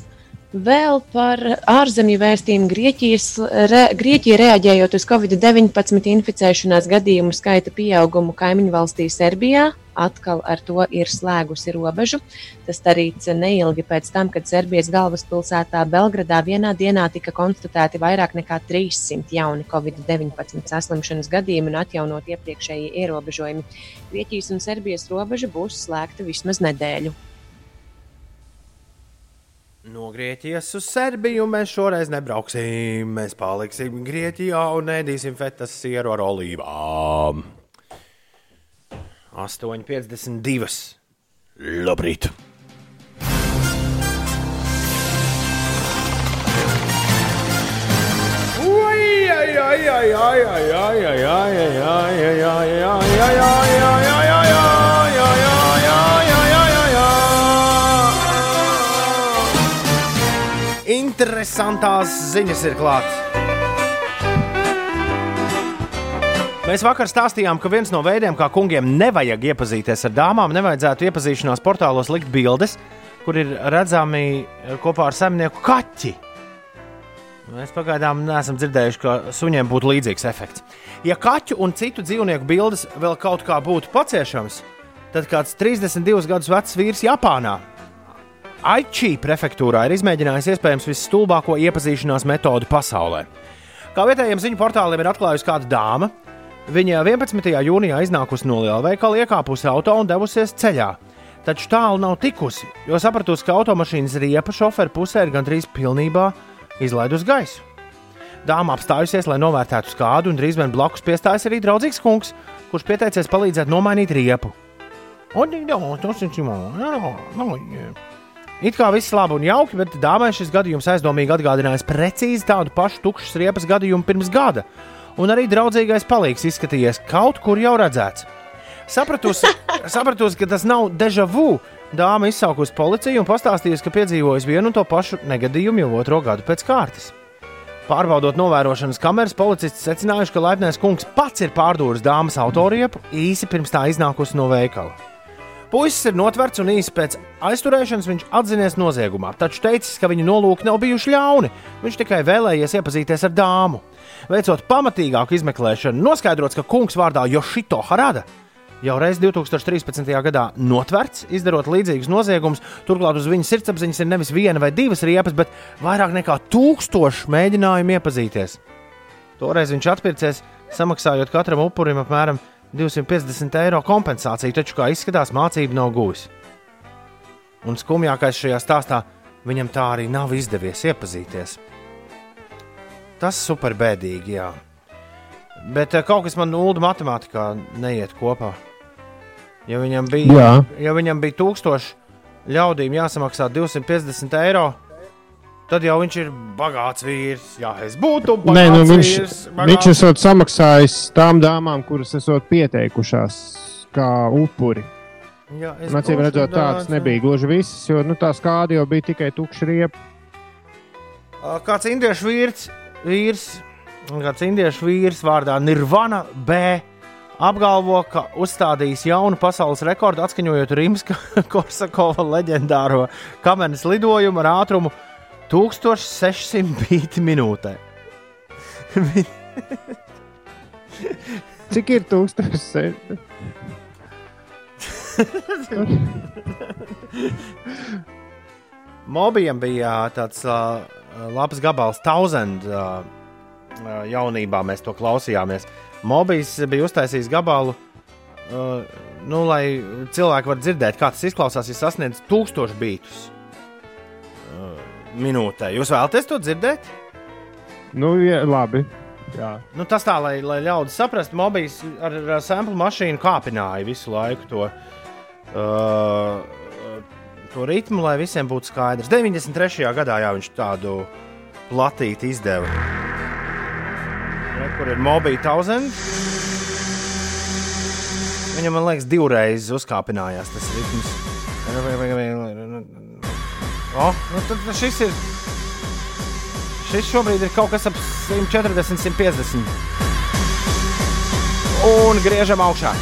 Vēl par ārzemju vēstījumu Grieķijas, re, Grieķija reaģējot uz Covid-19 inficēšanās gadījumu skaita pieaugumu kaimiņu valstī Serbijā, atkal ar to ir slēgusi robežu. Tas darīts neilgi pēc tam, kad Serbijas galvaspilsētā Belgradā vienā dienā tika konstatēti vairāk nekā 300 jauni Covid-19 saslimšanas gadījumi un atjaunot iepriekšējie ierobežojumi. Grieķijas un Serbijas robeža būs slēgta vismaz nedēļu. No Grieķijas uz Serbiju mēs šoreiz nebrauksim. Mēs paliksim Grieķijā un ēdīsim fetas sieru ar olīvām. 8,52. Labrīt! Ai, ai, ai, ai, ai, ai, ai, ai, ai, ai, ai, ai, ai, ai, ai, ai, ai, Interesantās ziņas ir klāts. Mēs vakar stāstījām, ka viens no veidiem, kā kungiem nevajag iepazīties ar dāmām, nevajadzētu iepazīšanās portālos likt bildes, kur ir redzami kopā ar saimnieku kaķi. Mēs pagaidām neesam dzirdējuši, ka suņiem būtu līdzīgs efekts. Ja kaķu un citu dzīvnieku bildes vēl kaut kā būtu paciešams, tad kāds 32 gadus vecs vīrs Japānā Aičī prefektūrā ir izmēģinājis iespējams visstulbāko iepazīšanās metodi pasaulē. Kā vietējiem ziņu portāliem ir atklājusi kāda dāma, viņa 11. jūnijā iznākusi no lielveikala, iekāpusi auto un devusies ceļā. Taču tālu nav tikusi, jo sapratusi, ka automašīnas riepa šoferu pusē ir gandrīz pilnībā izlaidusi gaisu. Dāma apstājusies, lai novērtētu skādu, un drīz vien blakus piestājas arī draudzīgs kungs, kurš pieteicies palīdzēt nomainīt riepu. Un, jā, tas ir čimā, jā, jā. It kā viss labi un jauki, bet dāmai šis gadījums aizdomīgi atgādinājis precīzi tādu pašu tukšas riepas gadījumu pirms gada. Un arī draudzīgais palīgs izskatījies kaut kur jau redzēts. Sapratusi, sapratusi ka tas nav deja vu. Dāma izsaukusi policiju un pastāstījusi, ka piedzīvojusi vienu un to pašu negadījumu jau otro gadu pēc kārtas. Pārbaudot novērošanas kameras, policists secinājuši, ka laipnais kungs pats ir pārdūris dāmas autoriepu īsi pirms tā iznākusi no veikala. Puisis ir notverts un īsi pēc aizturēšanas viņš atzinies noziegumā, taču teicis, ka viņa nolūki nav bijuši ļauni. Viņš tikai vēlējies iepazīties ar dāmu. Veicot pamatīgāku izmeklēšanu, noskaidrots, ka kungs vārdā Jošito Harada jau reiz 2013. gadā notverts, izdarot līdzīgus noziegumus. Turklāt uz viņa sirdsapziņas ir nevis viena vai divas riepas, bet vairāk nekā tūkstoši mēģinājumu iepazīties. Toreiz viņš atpircies, samaksājot katram upurim apmēram 250 eiro kompensāciju, taču, kā izskatās, mācību nav guvis. Un skumjākais šajā stāstā viņam tā arī nav izdevies iepazīties. Tas ir super bēdīgi, jā. Bet eh, kaut kas man nulda matemātikā neiet kopā. Ja viņam bija, Jā. ja viņam bija 1000 ļaudīm jāsamaksā 250 eiro, tad jau viņš ir bagāts vīrs. Jā, es būtu bagāts Nē, nu viņš, vīrs. viņš esot samaksājis tām dāmām, kuras esot pieteikušās kā upuri. Jā, es būšu redzot, dāsns. nebija gluži viss, jo nu, tā skāde jau bija tikai tukša riepa. Ā, Kāds indiešu vīrs, vīrs, kāds indiešu vīrs vārdā Nirvana B. apgalvo, ka uzstādījis jaunu pasaules rekordu, atskaņojot Rimska Korsakova leģendāro kamenes lidojumu ar ātrumu 1600 bīti minūtē. Cik ir 1600? Mobijam bija tāds uh, labs gabals, Thousand uh, jaunībā mēs to klausījāmies. Mobijs bija uztaisījis gabalu, uh, nu, lai cilvēki varētu dzirdēt, kā tas izklausās, ja sasniedz tūkstošu bītus minūtē. Jūs vēlaties to dzirdēt? Nu, jā, labi. Jā. Nu, tas tā, lai, lai ļaudis saprastu, Mobijs ar, ar samplu mašīnu kāpināja visu laiku to, uh, to ritmu, lai visiem būtu skaidrs. 93. gadā jā, viņš tādu platīti izdeva. Re, kur ir Mobija 1000? Viņam, man liekas, divreiz uzkāpinājās tas ritms. O, nu tad šis ir. Šis šobrīd ir kaut kas ap 140, 150. Un griežam augšā.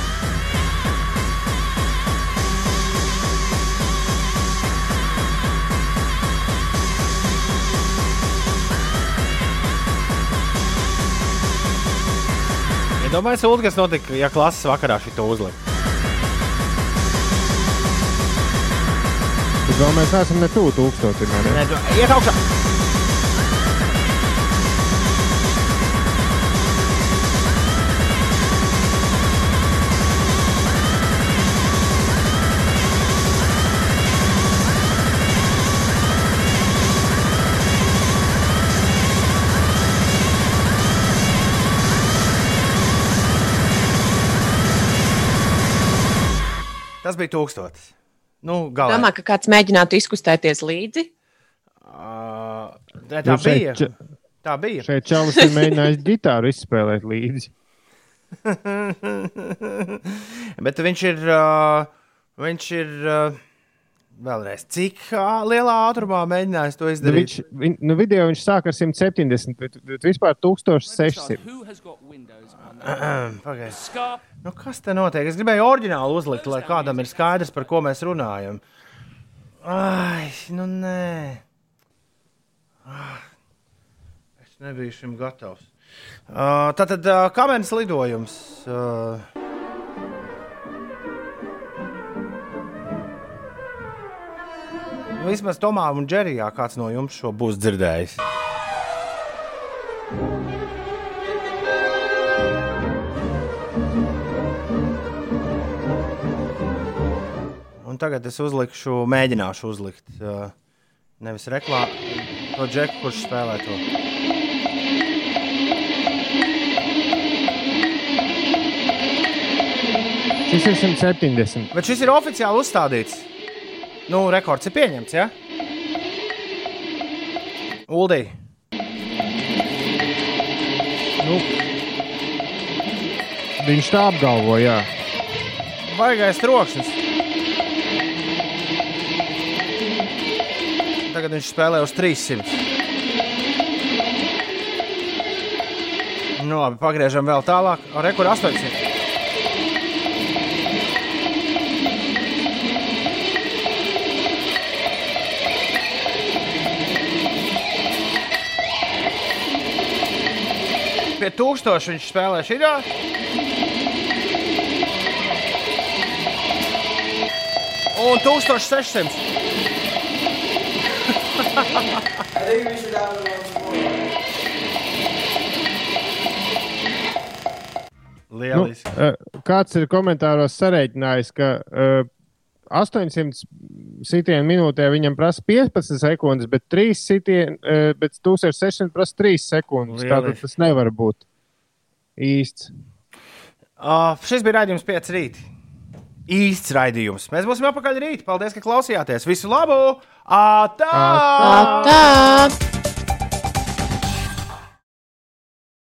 Iedomājieties, ja kas notika, ja klases vakarā šī to uzlika. Vēl mēs neesam ne tuvu tūkstotim. ne? Tu- Iet augšā! Tas bija tūkstotis. Nu, galā. Domā, ka kāds mēģinātu izkustēties līdzi. Uh, nē, tā Nu, šeit bija. ča- Tā bija. Šeit čalis ir mēģinājis ģitāru izspēlēt līdzi. Bet viņš ir. Uh, viņš ir uh, vēlreiz, cik uh, lielā ātrumā mēģinājis to Nu, izdarīt? viņš, viņ, nu, video viņš sāk ar 170, bet, bet vispār 1600. Pagaidiet. Nu, kas te notiek? Es gribēju oriģinālu uzlikt, lai kādam ir skaidrs, par ko mēs runājam. Ai, nu nē. Ah, Es nebiju šim gatavs. Uh, Tātad, uh, kameras lidojums. Uh, Vismaz Tomā un Džerijā kāds no jums šo būs dzirdējis. Un tagad es uzlikšu, mēģināšu uzlikt uh, nevis reklāmu, to džeku, kurš spēlē to. Šis ir 170. Bet šis ir oficiāli uzstādīts. Nu, rekords ir pieņemts, ja? Uldī. Nu, viņš tā apgalvo, jā. Baigais troksnis. Tagad viņš spēlē uz 300. Nu, labi, pagriežam vēl tālāk. Rekords 800. Pie tūkstoša viņš spēlē šī Un 1600. Nu, Lieliski. eh, kāds ir komentāros sarēķinājis, ka uh, 800 sitienu minūtē viņam prasa 15 sekundes, bet 3 sitienu, uh, bet 1600 prasa 3 sekundes. Tātad Lieliski. tas nevar būt īsts. Uh, šis bija raidījums 5 rīt. Īsts raidījums. Mēs būsim apakaļ rīt. Paldies, ka klausījāties. Visu labu! Atā! Tā!